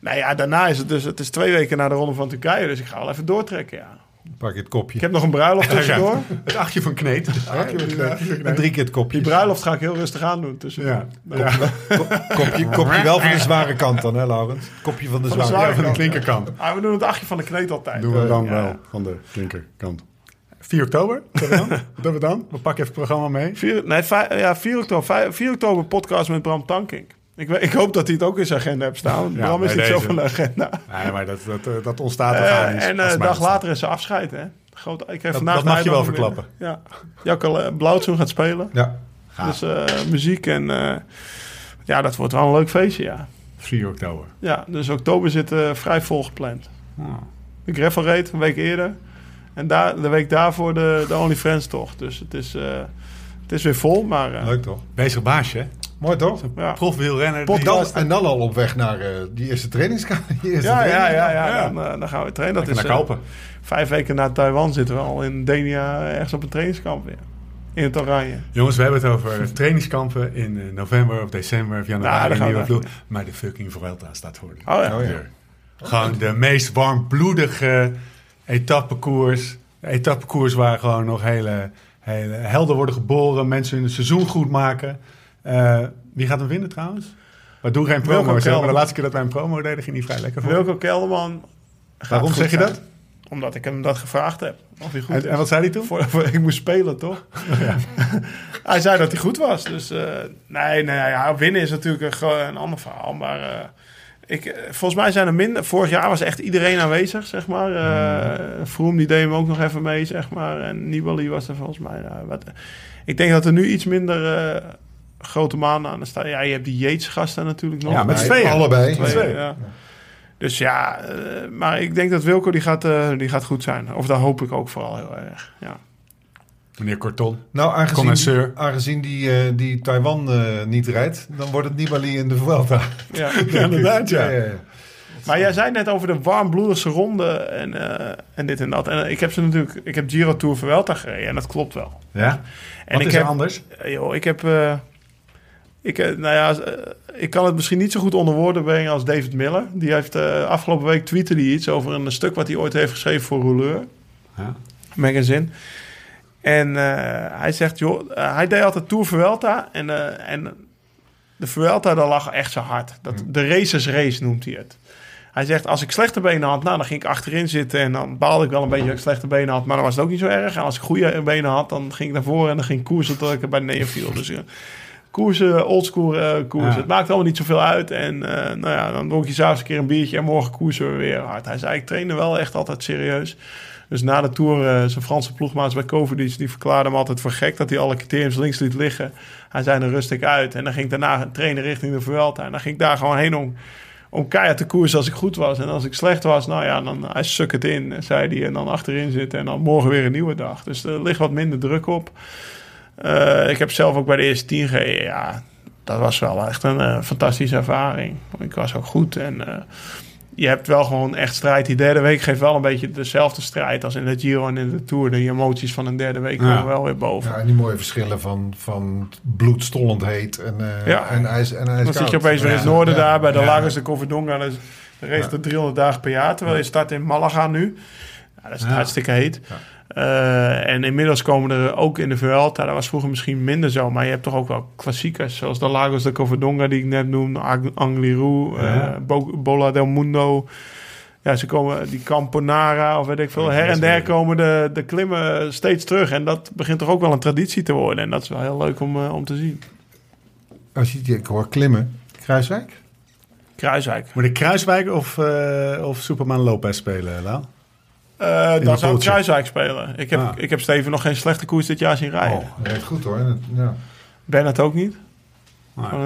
nou ja, daarna is het dus... Het is twee weken na de ronde van Turkije, dus ik ga wel even doortrekken, ja. Pak je het kopje. Ik heb nog een bruiloft tussendoor. Het achtje van Kneet. En drie keer het kopje. Die bruiloft ga ik heel rustig aan doen. Tussen Ja. Ja. Kopje, kopje wel van de zware kant dan, hè, Laurens? Kopje van de Van de zware, zware Ja, van de kant. klinkerkant. Ah, we doen het achtje van de kneet altijd. Doen we dan wel van de linkerkant. 4 oktober, wat doen we dan? We dan? We pakken even het programma mee. 4, nee, ja, 4 oktober, vij- 4 oktober podcast met Bram Tankink. Ik, ik hoop dat hij het ook in zijn agenda heeft staan. Ja, Bram is niet zo van de agenda. Nee, maar dat, dat, eh, dat ontstaat Eh, organisch. en eh, als een dag later is zijn afscheid. Hè? Groot, ik heb Dat- vandaag dat mag de je wel binnen. Ja. Uh, Blauwtsoen gaat spelen. Ja. Dus eh, muziek en... eh, ja, dat wordt wel een leuk feestje, ja. 4 oktober. Ja, dus oktober zit eh, vrij vol gepland. Oh. De gravel raid, een week eerder. En daar, de week daarvoor de, de OnlyFans toch. Dus het is, eh, het is weer vol, maar... eh, Leuk toch? Bezig baasje, hè? Mooi toch? ja. Dan, en dan al op weg naar eh, die eerste eerste Ja, ja, ja, ja, Ja. Dan, dan gaan we trainen. Dat Lekker is naar Kalpen. vijf weken na Taiwan zitten we al in Denia ergens op een trainingskamp weer. In het oranje. Jongens, we hebben het over trainingskampen in eh, november of december of Nou, januari. daar gaan we vloer. Maar de fucking Vuelta staat voor de Oh ja. Oh ja. Gewoon de meest warmbloedige etappekoers. Etappekoers waar gewoon nog hele, hele helden worden geboren. Mensen hun seizoen goed maken. Eh, wie gaat hem winnen trouwens? We doen geen promo. zeg, Maar de laatste keer dat wij een promo deden, ging hij vrij lekker voor. Wilco Kelderman. Waarom zeg je zijn. dat? Omdat ik hem dat gevraagd heb. Of hij goed En, wat zei hij toen? Voor, voor- ik moest spelen, toch? hij zei dat hij goed was. Dus eh, nee, nee ja, winnen is natuurlijk een ander verhaal. Maar eh, ik, eh, volgens mij zijn er minder. Vorig jaar was echt iedereen aanwezig, zeg maar. Eh Vroom die deed hem ook nog even mee, zeg maar. En Nibali was er volgens mij. nou, wat, ik denk dat er nu iets minder eh, grote maanden aan staan. Ja, je hebt die Yates-gasten natuurlijk nog. Ja, met tweeën. Allebei. Twee, tweeën. ja. Dus ja, eh, maar ik denk dat Wilco die gaat, eh, die gaat goed zijn. Of dat hoop ik ook vooral heel erg. Ja. Meneer Korton. Nou, aangezien, Connoisseur. aangezien die, eh, die Taiwan eh, niet rijdt, dan wordt het Nibali in de Vuelta. Ja. inderdaad, ja. ja. Maar jij zei net over de warmbloedigste ronde en, eh, en dit en dat. En ik heb ze natuurlijk, ik heb Giro Tour Vuelta gereden en dat klopt wel. Ja? En Wat ik is heb, er anders? joh, ik heb, ik, nou ja, ik kan het misschien niet zo goed onder woorden brengen als David Miller. Die heeft afgelopen week tweette die iets over een stuk wat hij ooit heeft geschreven voor Rouleur Ja. magazine. En eh, hij zegt, joh, eh, hij deed altijd Tour Vuelta en, eh, en de Vuelta, daar lag echt zo hard. Dat, de racers race noemt hij het. Hij zegt, als ik slechte benen had, nou, dan ging ik achterin zitten en dan baalde ik wel een beetje dat ik slechte benen had, maar dan was het ook niet zo erg. En als ik goede benen had, dan ging ik naar voren en dan ging ik koersen tot ik er bij neerviel. Dus eh, koersen, oldschool eh koersen, Ja. het maakt allemaal niet zoveel uit. En nou ja, dan dronk je s'avonds een keer een biertje en morgen koersen we weer hard. Hij zei, ik trainde wel echt altijd serieus. Dus na de Tour, eh, zijn Franse ploegmaats bij Covidis, die verklaarde hem altijd voor gek dat hij alle criteriums links liet liggen. Hij zei, dan rust ik uit. En dan ging ik daarna trainen richting de Vuelta. En dan ging ik daar gewoon heen om, om keihard te koersen als ik goed was. En als ik slecht was, nou ja, dan hij suk het in, zei hij. En dan achterin zitten en dan morgen weer een nieuwe dag. Dus er ligt wat minder druk op. Eh, ik heb zelf ook bij de eerste tien gereden. Ja, dat was wel echt een eh, fantastische ervaring. Ik was ook goed en... je hebt wel gewoon echt strijd. Die derde week geeft wel een beetje dezelfde strijd als in de Giro en in de Tour. De emoties van een derde week Ja. komen wel weer boven. Ja, en die mooie verschillen van, van bloedstollend heet en, Ja. en ijs en ijs Dan zit je opeens weer in het noorden daar bij de Ja. Lagos de Covadonga. De race er 300 dagen per jaar. Terwijl je start in Malaga nu. Ja, dat is hartstikke heet. Eh, en inmiddels komen er ook in de Vuelta. Dat was vroeger misschien minder zo. Maar je hebt toch ook wel klassiekers. Zoals de Lagos de Covadonga die ik net noemde. Ang- Angliru. eh, Ja. Bo- Bola del Mundo. Ja, ze komen, die Camponara of weet ik veel. Her en der komen de, de klimmen steeds terug. En dat begint toch ook wel een traditie te worden. En dat is wel heel leuk om, eh, om te zien. Als je ik hoor klimmen, Kruiswijk? Kruiswijk. Moet ik Kruiswijk of, of Superman Lopez spelen, Lau? Eh, dan zou ik. Kruiswijk spelen. Ik heb, Ah. ik heb Steven nog geen slechte koers dit jaar zien rijden. Oh, dat werkt goed hoor. Ja. Bernard ook niet. Ah.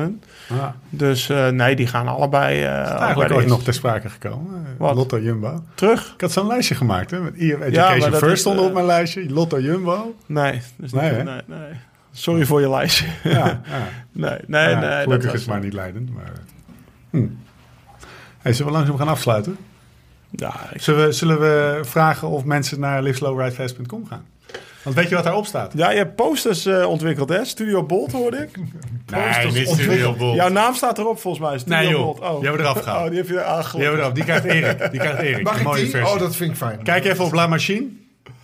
Dus eh, nee, die gaan allebei, allebei Eigenlijk ooit nog ter sprake gekomen. Wat? Lotto Jumbo. terug. Ik had zo'n lijstje gemaakt. Hè, met IF Education dat First stond op mijn lijstje. Lotto Jumbo. Nee, dus Nee, niet, nee, nee. Sorry voor je lijstje. Ja, ja. nee, nee, Ja, nee. dat gelukkig was- is het maar niet leidend. Maar... Hm. Hey, zullen we langzaam gaan afsluiten? Ja, ik- Zullen we, zullen we vragen of mensen naar liveslowridefast.com gaan? Want weet je wat daarop staat? ja, je hebt posters eh, ontwikkeld, hè? Studio Bolt, hoorde ik. Nee, niet Studio Bolt. Jouw naam staat erop, volgens mij. Studio Nee, joh. Bolt. Oh. Die hebben we eraf gehaald. Oh, die heb je Die, hebben we erop. die krijgt Erik. Die krijgt Erik. Mag ik die? versie. Oh, dat vind ik fijn. Kijk even op La Machine.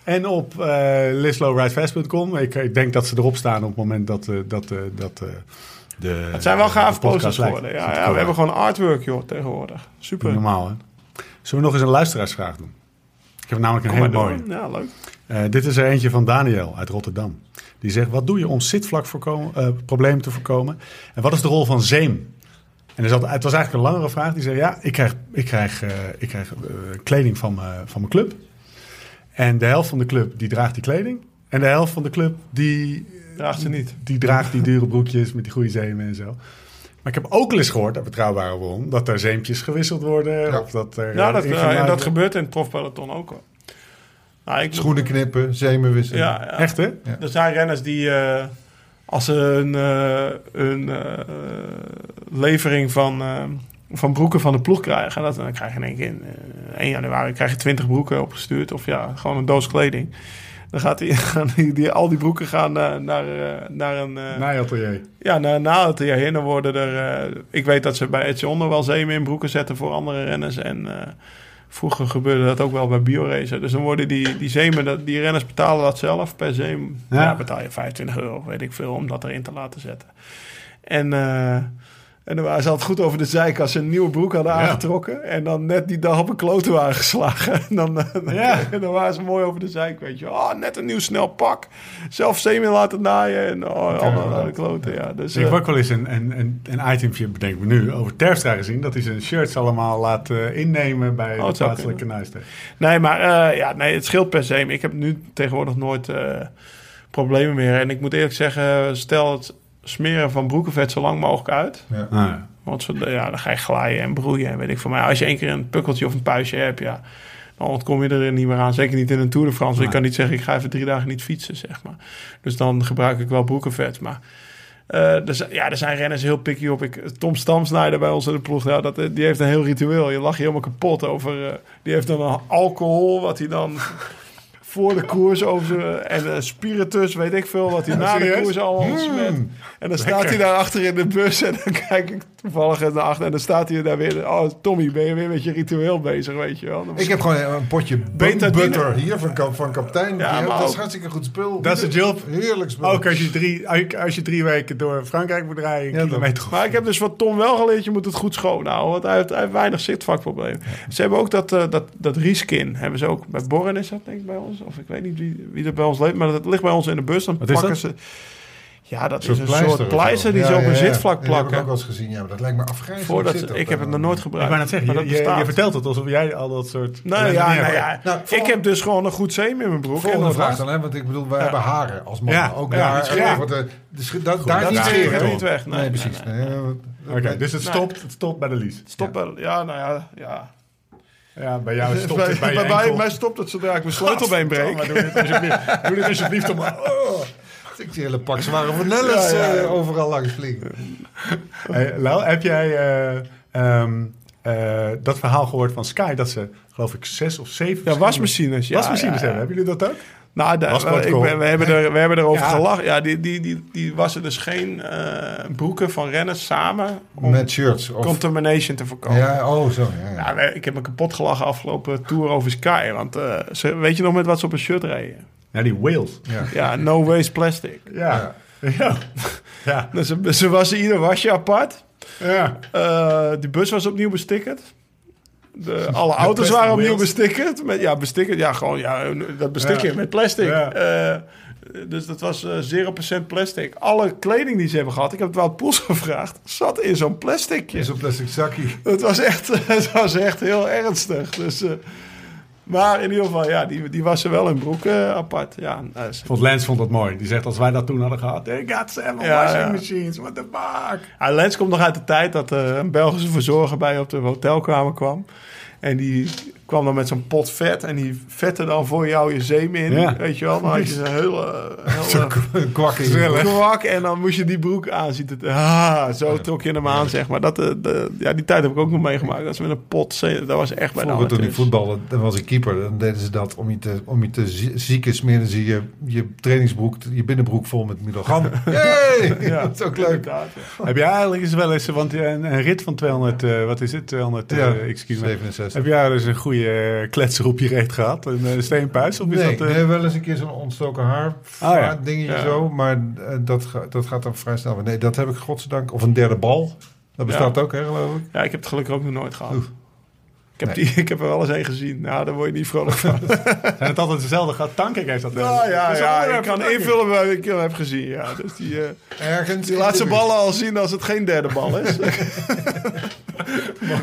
En op uh, lislowridefast.com. Ik, ik denk dat ze erop staan op het moment dat, uh, dat, uh, dat de... Het zijn wel gaaf posters geworden. Ja, ja, we hebben gewoon artwork, joh, tegenwoordig. Super. Normaal, hè? Zullen we nog eens een luisteraarsvraag doen? Ik heb namelijk een hele mooie. Ja, leuk. Eh, dit is er eentje van Daniel uit Rotterdam. Die zegt, wat doe je om zitvlak voorkomen, eh, problemen te voorkomen? En wat is de rol van zeem? En er zat, het was eigenlijk een langere vraag. Die zei, ja, ik krijg, ik krijg, eh, ik krijg kleding van, mijn- van mijn club. En de helft van de club, die draagt die kleding. En de helft van de club, die, Draagt ze niet. die draagt die dure broekjes met die goede zeemen en zo. Maar ik heb ook wel eens gehoord, uit betrouwbare bron, dat er zeempjes gewisseld worden. Ja. Of dat er, Ja, eh, dat, eh, en dat gebeurt in het profpeloton ook wel. Nou, ik moet- Schoenen knippen, zemen wisselen. Ja, ja. Echt, hè? Er zijn renners die, eh, als ze een, eh, een eh, levering van, eh, van broeken van de ploeg krijgen, dat, dan krijg je in één keer in eh, 1 januari krijg je 20 broeken opgestuurd. Of ja, gewoon een doos kleding. Dan gaat die, gaan die, die, al die broeken gaan eh, naar, eh, naar een... eh, Naaiatelier. ja, na, na het jaar heen dan worden er... eh, ik weet dat ze bij Etje Onder wel zeemen in broeken zetten voor andere renners. En eh, vroeger gebeurde dat ook wel bij BioRacer. Dus dan worden die, die zeemen... dat- Die renners betalen dat zelf per zeem. Ja. Ja. betaal je 25 euro, weet ik veel, om dat erin te laten zetten. En... eh, en dan waren ze altijd goed over de als ze een nieuwe broek hadden Ja. aangetrokken. En dan net die dag op een klote waren geslagen. En dan, eh, dan, Ja. dan waren ze mooi over de zeik, weet je. Oh, net een nieuw snel pak. Zelf zeemen laten naaien. En oh, allemaal naar de kloten, ja. Dus, Ik heb eh, ook wel eens een, een, een, een itemje, bedenk me nu, over Terpstra gezien. Dat hij zijn shirts allemaal laat eh, innemen bij Oh, de plaatselijke naaiste. Nee, maar ja, nee, het scheelt per se. Ik heb nu tegenwoordig nooit problemen meer. En ik moet eerlijk zeggen, stel het smeren van broekenvet zo lang mogelijk uit. Ja. Ah, ja. Want zo, ja, dan ga je glijden en broeien en weet ik van mij. Als je één keer een pukkeltje of een puistje hebt, ja, dan ontkom je er niet meer aan. Zeker niet in een Tour de France. Nee. Ik kan niet zeggen, ik ga even drie dagen niet fietsen, zeg maar. Dus dan gebruik ik wel broekenvet. Maar eh, er, zijn- ja, er zijn renners heel picky op. Ik, Tom Stamsnijder bij ons in de ploeg, ja, dat, die heeft een heel ritueel. Je lacht je helemaal kapot over. eh, die heeft dan een alcohol, wat hij dan voor de koers over zijn... En eh, spiritus, weet ik veel, wat hij na de koers allemaal ontsmet. En dan staat hij daar achter in de bus en dan kijk ik toevallig naar achter en dan staat hij daar weer. Oh, Tommy, ben je weer met je ritueel bezig, weet je wel? Ik heb gewoon een potje Betadine. butter hier van, van kapitein. Ja, maar dat is hartstikke goed spul. Dat is de job. Heerlijk spul. Ook als je, drie, als je drie weken door Frankrijk moet rijden, een Ja, kilometer. Maar ik heb dus wat Tom wel geleerd, je moet het goed schoonhouden. Want hij heeft, hij heeft weinig zitvakprobleem. Ze hebben ook dat, eh dat, dat Rieskin, hebben ze ook. Bij Borren is dat denk ik bij ons. Of ik weet niet wie, wie er bij ons leeft, maar dat ligt bij ons in de bus. Dan Wat is plakken dat? ze... Ja, dat Een is een soort pleister die ze op een zitvlak Die heb ik ook plakken. wel eens gezien. Ja, maar dat lijkt me afgrijzelijk. Voordat, Zit dat ik heb het dan? nog nooit Ik gebruikt. wou net zeggen, maar je, dat je, vertelt het alsof jij al dat soort... Nou Nee, ja, nee, nou maar- ja. Nou, ik heb dus gewoon een goed zeem in mijn broek. Volgende en dat vraag dan, hè? want ik bedoel, wij Ja. hebben haren als man. Ja, ook ja, daar. eh, want, eh, de sch- da- daar dat niet scheren. niet weg. Nee, precies. eh, Oké, dus het stopt, stopt bij de lies. Stop wel. Ja, nou ja. ja. Ja, bij jou stopt het bij je bij, bij enkel. mij stopt het zodra ik mijn sleutelbeen breek. Maar doe dit alsjeblieft, doe dit alsjeblieft om... Oh. Ik zie hele pak zware vanilles Ja, ja, ja. eh, overal langs vliegen. Hey, Lau, heb jij eh, ehm, eh, dat verhaal gehoord van Sky? Dat ze, geloof ik, zes of zeven... Ja, wasmachines. Ja, wasmachines ja, ja. hebben. Hebben jullie dat ook? Nou, ik ben, we, hebben er, we hebben erover Ja. gelachen. Ja, die, die, die, die wassen dus geen eh, broeken van renners samen om Met shirts. Of, contamination te voorkomen. ja, oh zo. Ja, ja. Ik heb me kapot gelachen afgelopen tour over Sky. Want eh, ze, weet je nog met wat ze op een shirt reden? Ja, die whales. Ja. Ja, no waste plastic. Ja. Ja. Ja. Dus ze, ze wassen ieder wasje apart. ja. Eh, die bus was opnieuw bestickerd. De, alle auto's waren opnieuw wheels. bestickerd. Met, ja, bestickerd. Ja, gewoon ja, dat bestikken Ja. met plastic. Ja. Eh, dus dat was eh 0% plastic. Alle kleding die ze hebben gehad, ik heb het wel Poels gevraagd, zat in zo'n plasticje. In zo'n plastic zakje. Het was echt, het was echt heel ernstig. Dus, eh, maar in ieder geval, ja, die, die wassen wel in broek eh, apart. Ja, is- Vond Lens vond dat mooi. Die zegt, als wij dat toen hadden gehad... They got seven Ja, washing ja. machines. What the fuck? Ja, Lens komt nog uit de tijd dat er een Belgische verzorger bij op de hotelkamer kwam. En die kwam dan met zo'n pot vet en die vette dan voor jou je zeem in. Ja. Weet je wel, dan had je zo'n hele, hele Een kwak kwak en dan moest je die broek aanzien. Ah, zo trok je hem aan, zeg maar. Dat, eh, de, ja, die tijd heb ik ook nog meegemaakt. Dat ze met een pot, zeem- dat was echt bij de Vroeger toen ik voetbalde, dan was ik keeper. Dan deden ze dat om je te, om je te zie- zieken smeerden ze je, je trainingsbroek, je binnenbroek vol met. Yay! Ja, dat is ook leuk. ja. Heb jij eigenlijk eens wel eens... Want een, een rit van 200... eh, wat is het? 200 eh, Ja, x kilometer. 67. Heb jij dus een goede uh, kletser op je reet gehad? Een uh, steenpuis? Of is nee, dat, uh... nee, wel eens een keer zo'n ontstoken haar Ah, ja. dingetje Ja. zo. Maar eh, dat, ga- dat gaat dan vrij snel. Nee, dat heb ik godzijdank. Of een derde bal. Dat bestaat ook, hè, geloof ik. Ja, ik heb het gelukkig ook nog nooit gehad. Oeh. Ik heb, Nee. die, ik heb er wel eens een gezien. Nou, daar word je niet vrolijk van. Zijn het altijd dezelfde? Gaat Tankink heeft dat ja, ja, Dat Ik kan invullen waar ik hem heb gezien. Ja, dus die, eh, Ergens. die laat zijn ballen al zien als het geen derde bal is.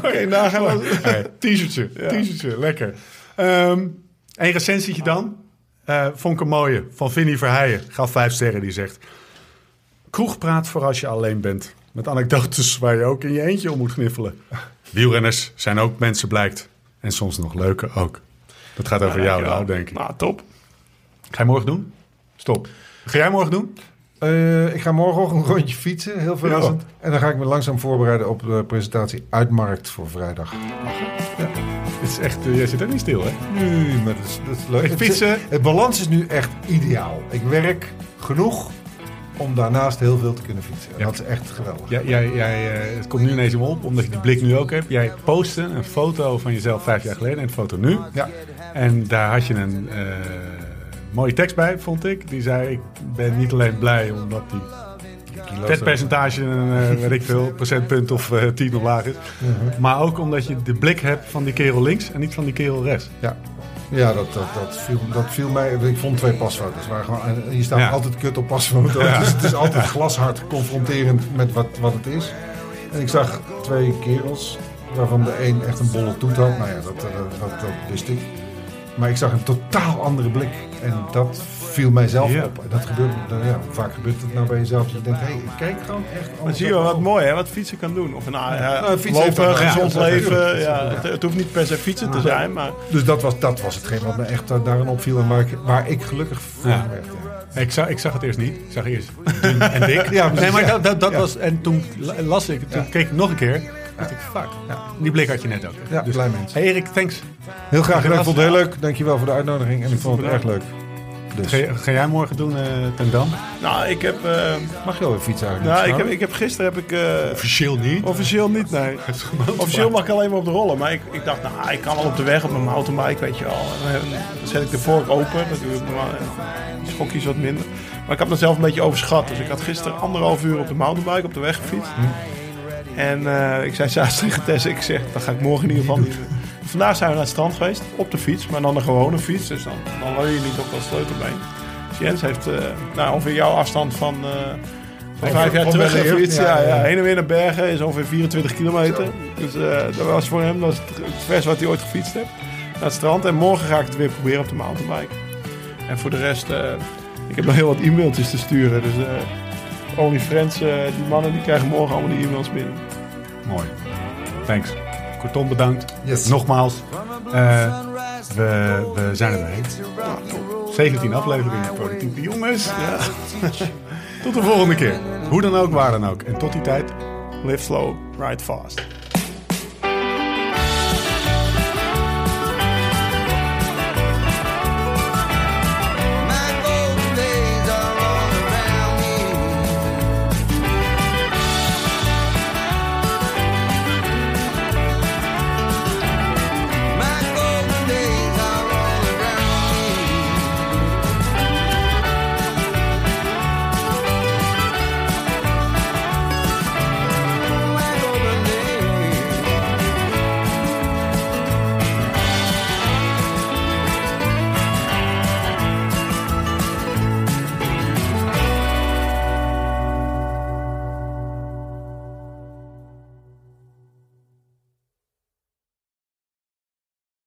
Oké, nagaan. als- Hey, t-shirtje, Ja. t-shirtje, lekker. Ehm een recensietje dan. Eh, vond ik een mooie. Van Vinnie Verheijen. Gaf vijf sterren. Die zegt... Kroegpraat voor als je alleen bent. Met anekdotes waar je ook in je eentje om moet gniffelen. Wielrenners zijn ook mensen blijkt. En soms nog leuker ook. Dat gaat over jou, nou, denk ik. Nou, top. Ga je morgen doen? Stop. Ga jij morgen doen? Eh, ik ga morgenochtend een rondje fietsen, heel verrassend. En dan ga ik me langzaam voorbereiden op de presentatie Uitmarkt voor vrijdag. Het is echt, eh, jij zit ook niet stil, hè? Nee, maar dat is, dat is leuk. Het- fietsen. Het, balans is nu echt ideaal. Ik werk genoeg om daarnaast heel veel te kunnen fietsen. En Ja. dat is echt geweldig. Jij, jij, jij, eh, het komt nu ineens in me op, omdat je die blik nu ook hebt. Jij postte een foto van jezelf vijf jaar geleden en een foto nu. Ja. En daar had je een eh, mooie tekst bij, vond ik. Die zei, ik ben niet alleen blij omdat die vetpercentage een, eh, weet ik veel, procentpunt of eh, tien of laag is. Mhm. Maar ook omdat je de blik hebt van die kerel links en niet van die kerel rechts. Ja, ja dat, dat, dat, viel, dat viel mij. Ik vond twee pasfoto's. Waar gewoon, en je staat Ja. altijd kut op pasfoto's. Ja. Dus het is altijd glashard confronterend met wat, wat het is. En ik zag twee kerels, waarvan de een echt een bolle toet had. Nou ja, dat, dat, dat, dat wist ik. Maar ik zag een totaal andere blik. En dat viel mijzelf Ja. op. En dat gebeurt, nou ja, vaak gebeurt het nou bij jezelf. Dat je denkt, hé, hey, ik kijk gewoon echt anders zie je wel wat mooi, hè? Wat fietsen kan doen. Of nou, ja, Nou, fietsen lopen, gezond ja, leven. Ja, het, het hoeft niet per se fietsen te zijn, maar... Dus dat was, dat was hetgeen wat me echt eh, daarin opviel. En waar ik, waar ik gelukkig voor werd. Ik zag, ik zag het eerst niet. Ik zag eerst dun en dik. Ja, precies, nee, maar dat, dat, dat was... En toen la- las ik, toen keek ik nog een keer. Dacht ik, fuck. Die blik had je net ook. Ja, blij mens. Hey Erik, thanks. Heel graag gedaan. Ik vond het heel leuk. Dankjewel voor de uitnodiging. En ik vond het erg leuk. Dus. Ga, ga jij morgen doen eh ten Dam? Nou, ik heb... eh, Mag je wel weer fietsen eigenlijk? nou, ik heb, ik heb gisteren heb ik... eh, Officieel niet. Officieel niet, nee. Officieel mag ik alleen maar op de rollen. Maar ik, ik dacht, nou, ik kan wel op de weg op mijn mountainbike, weet je wel. Dan zet ik de vork open. Dat doe ik normaal. en Die schokjes wat minder. Maar ik had mezelf een beetje overschat. Dus ik had gisteren anderhalf uur op de mountainbike op de weg gefietst. En eh, ik zei s'avonds tegen Tess, ik zeg, dat ga ik morgen in ieder geval niet doen. Vandaag zijn we naar het strand geweest, op de fiets. Maar dan een gewone fiets. Dus dan, dan je niet op dat sleutelbeen. Dus Jens heeft eh, nou, ongeveer jouw afstand van... eh, van vijf jaar terug gefietst. Ja, Ja, ja, heen en weer naar Bergen is ongeveer 24 kilometer. Dus dat was voor hem dat het vers wat hij ooit gefietst heeft. Naar het strand. En morgen ga ik het weer proberen op de mountainbike. En voor de rest, ik heb nog heel wat e-mailtjes te sturen. Dus OnlyFriends, eh, die mannen die krijgen morgen allemaal die e-mails binnen. Mooi. Thanks. Kortom, bedankt. Yes. Nogmaals. eh, we, we zijn er doorheen. 17 afleveringen politieke jongens. Ja. tot de volgende keer. Hoe dan ook, waar dan ook. En tot die tijd. Live slow, ride fast.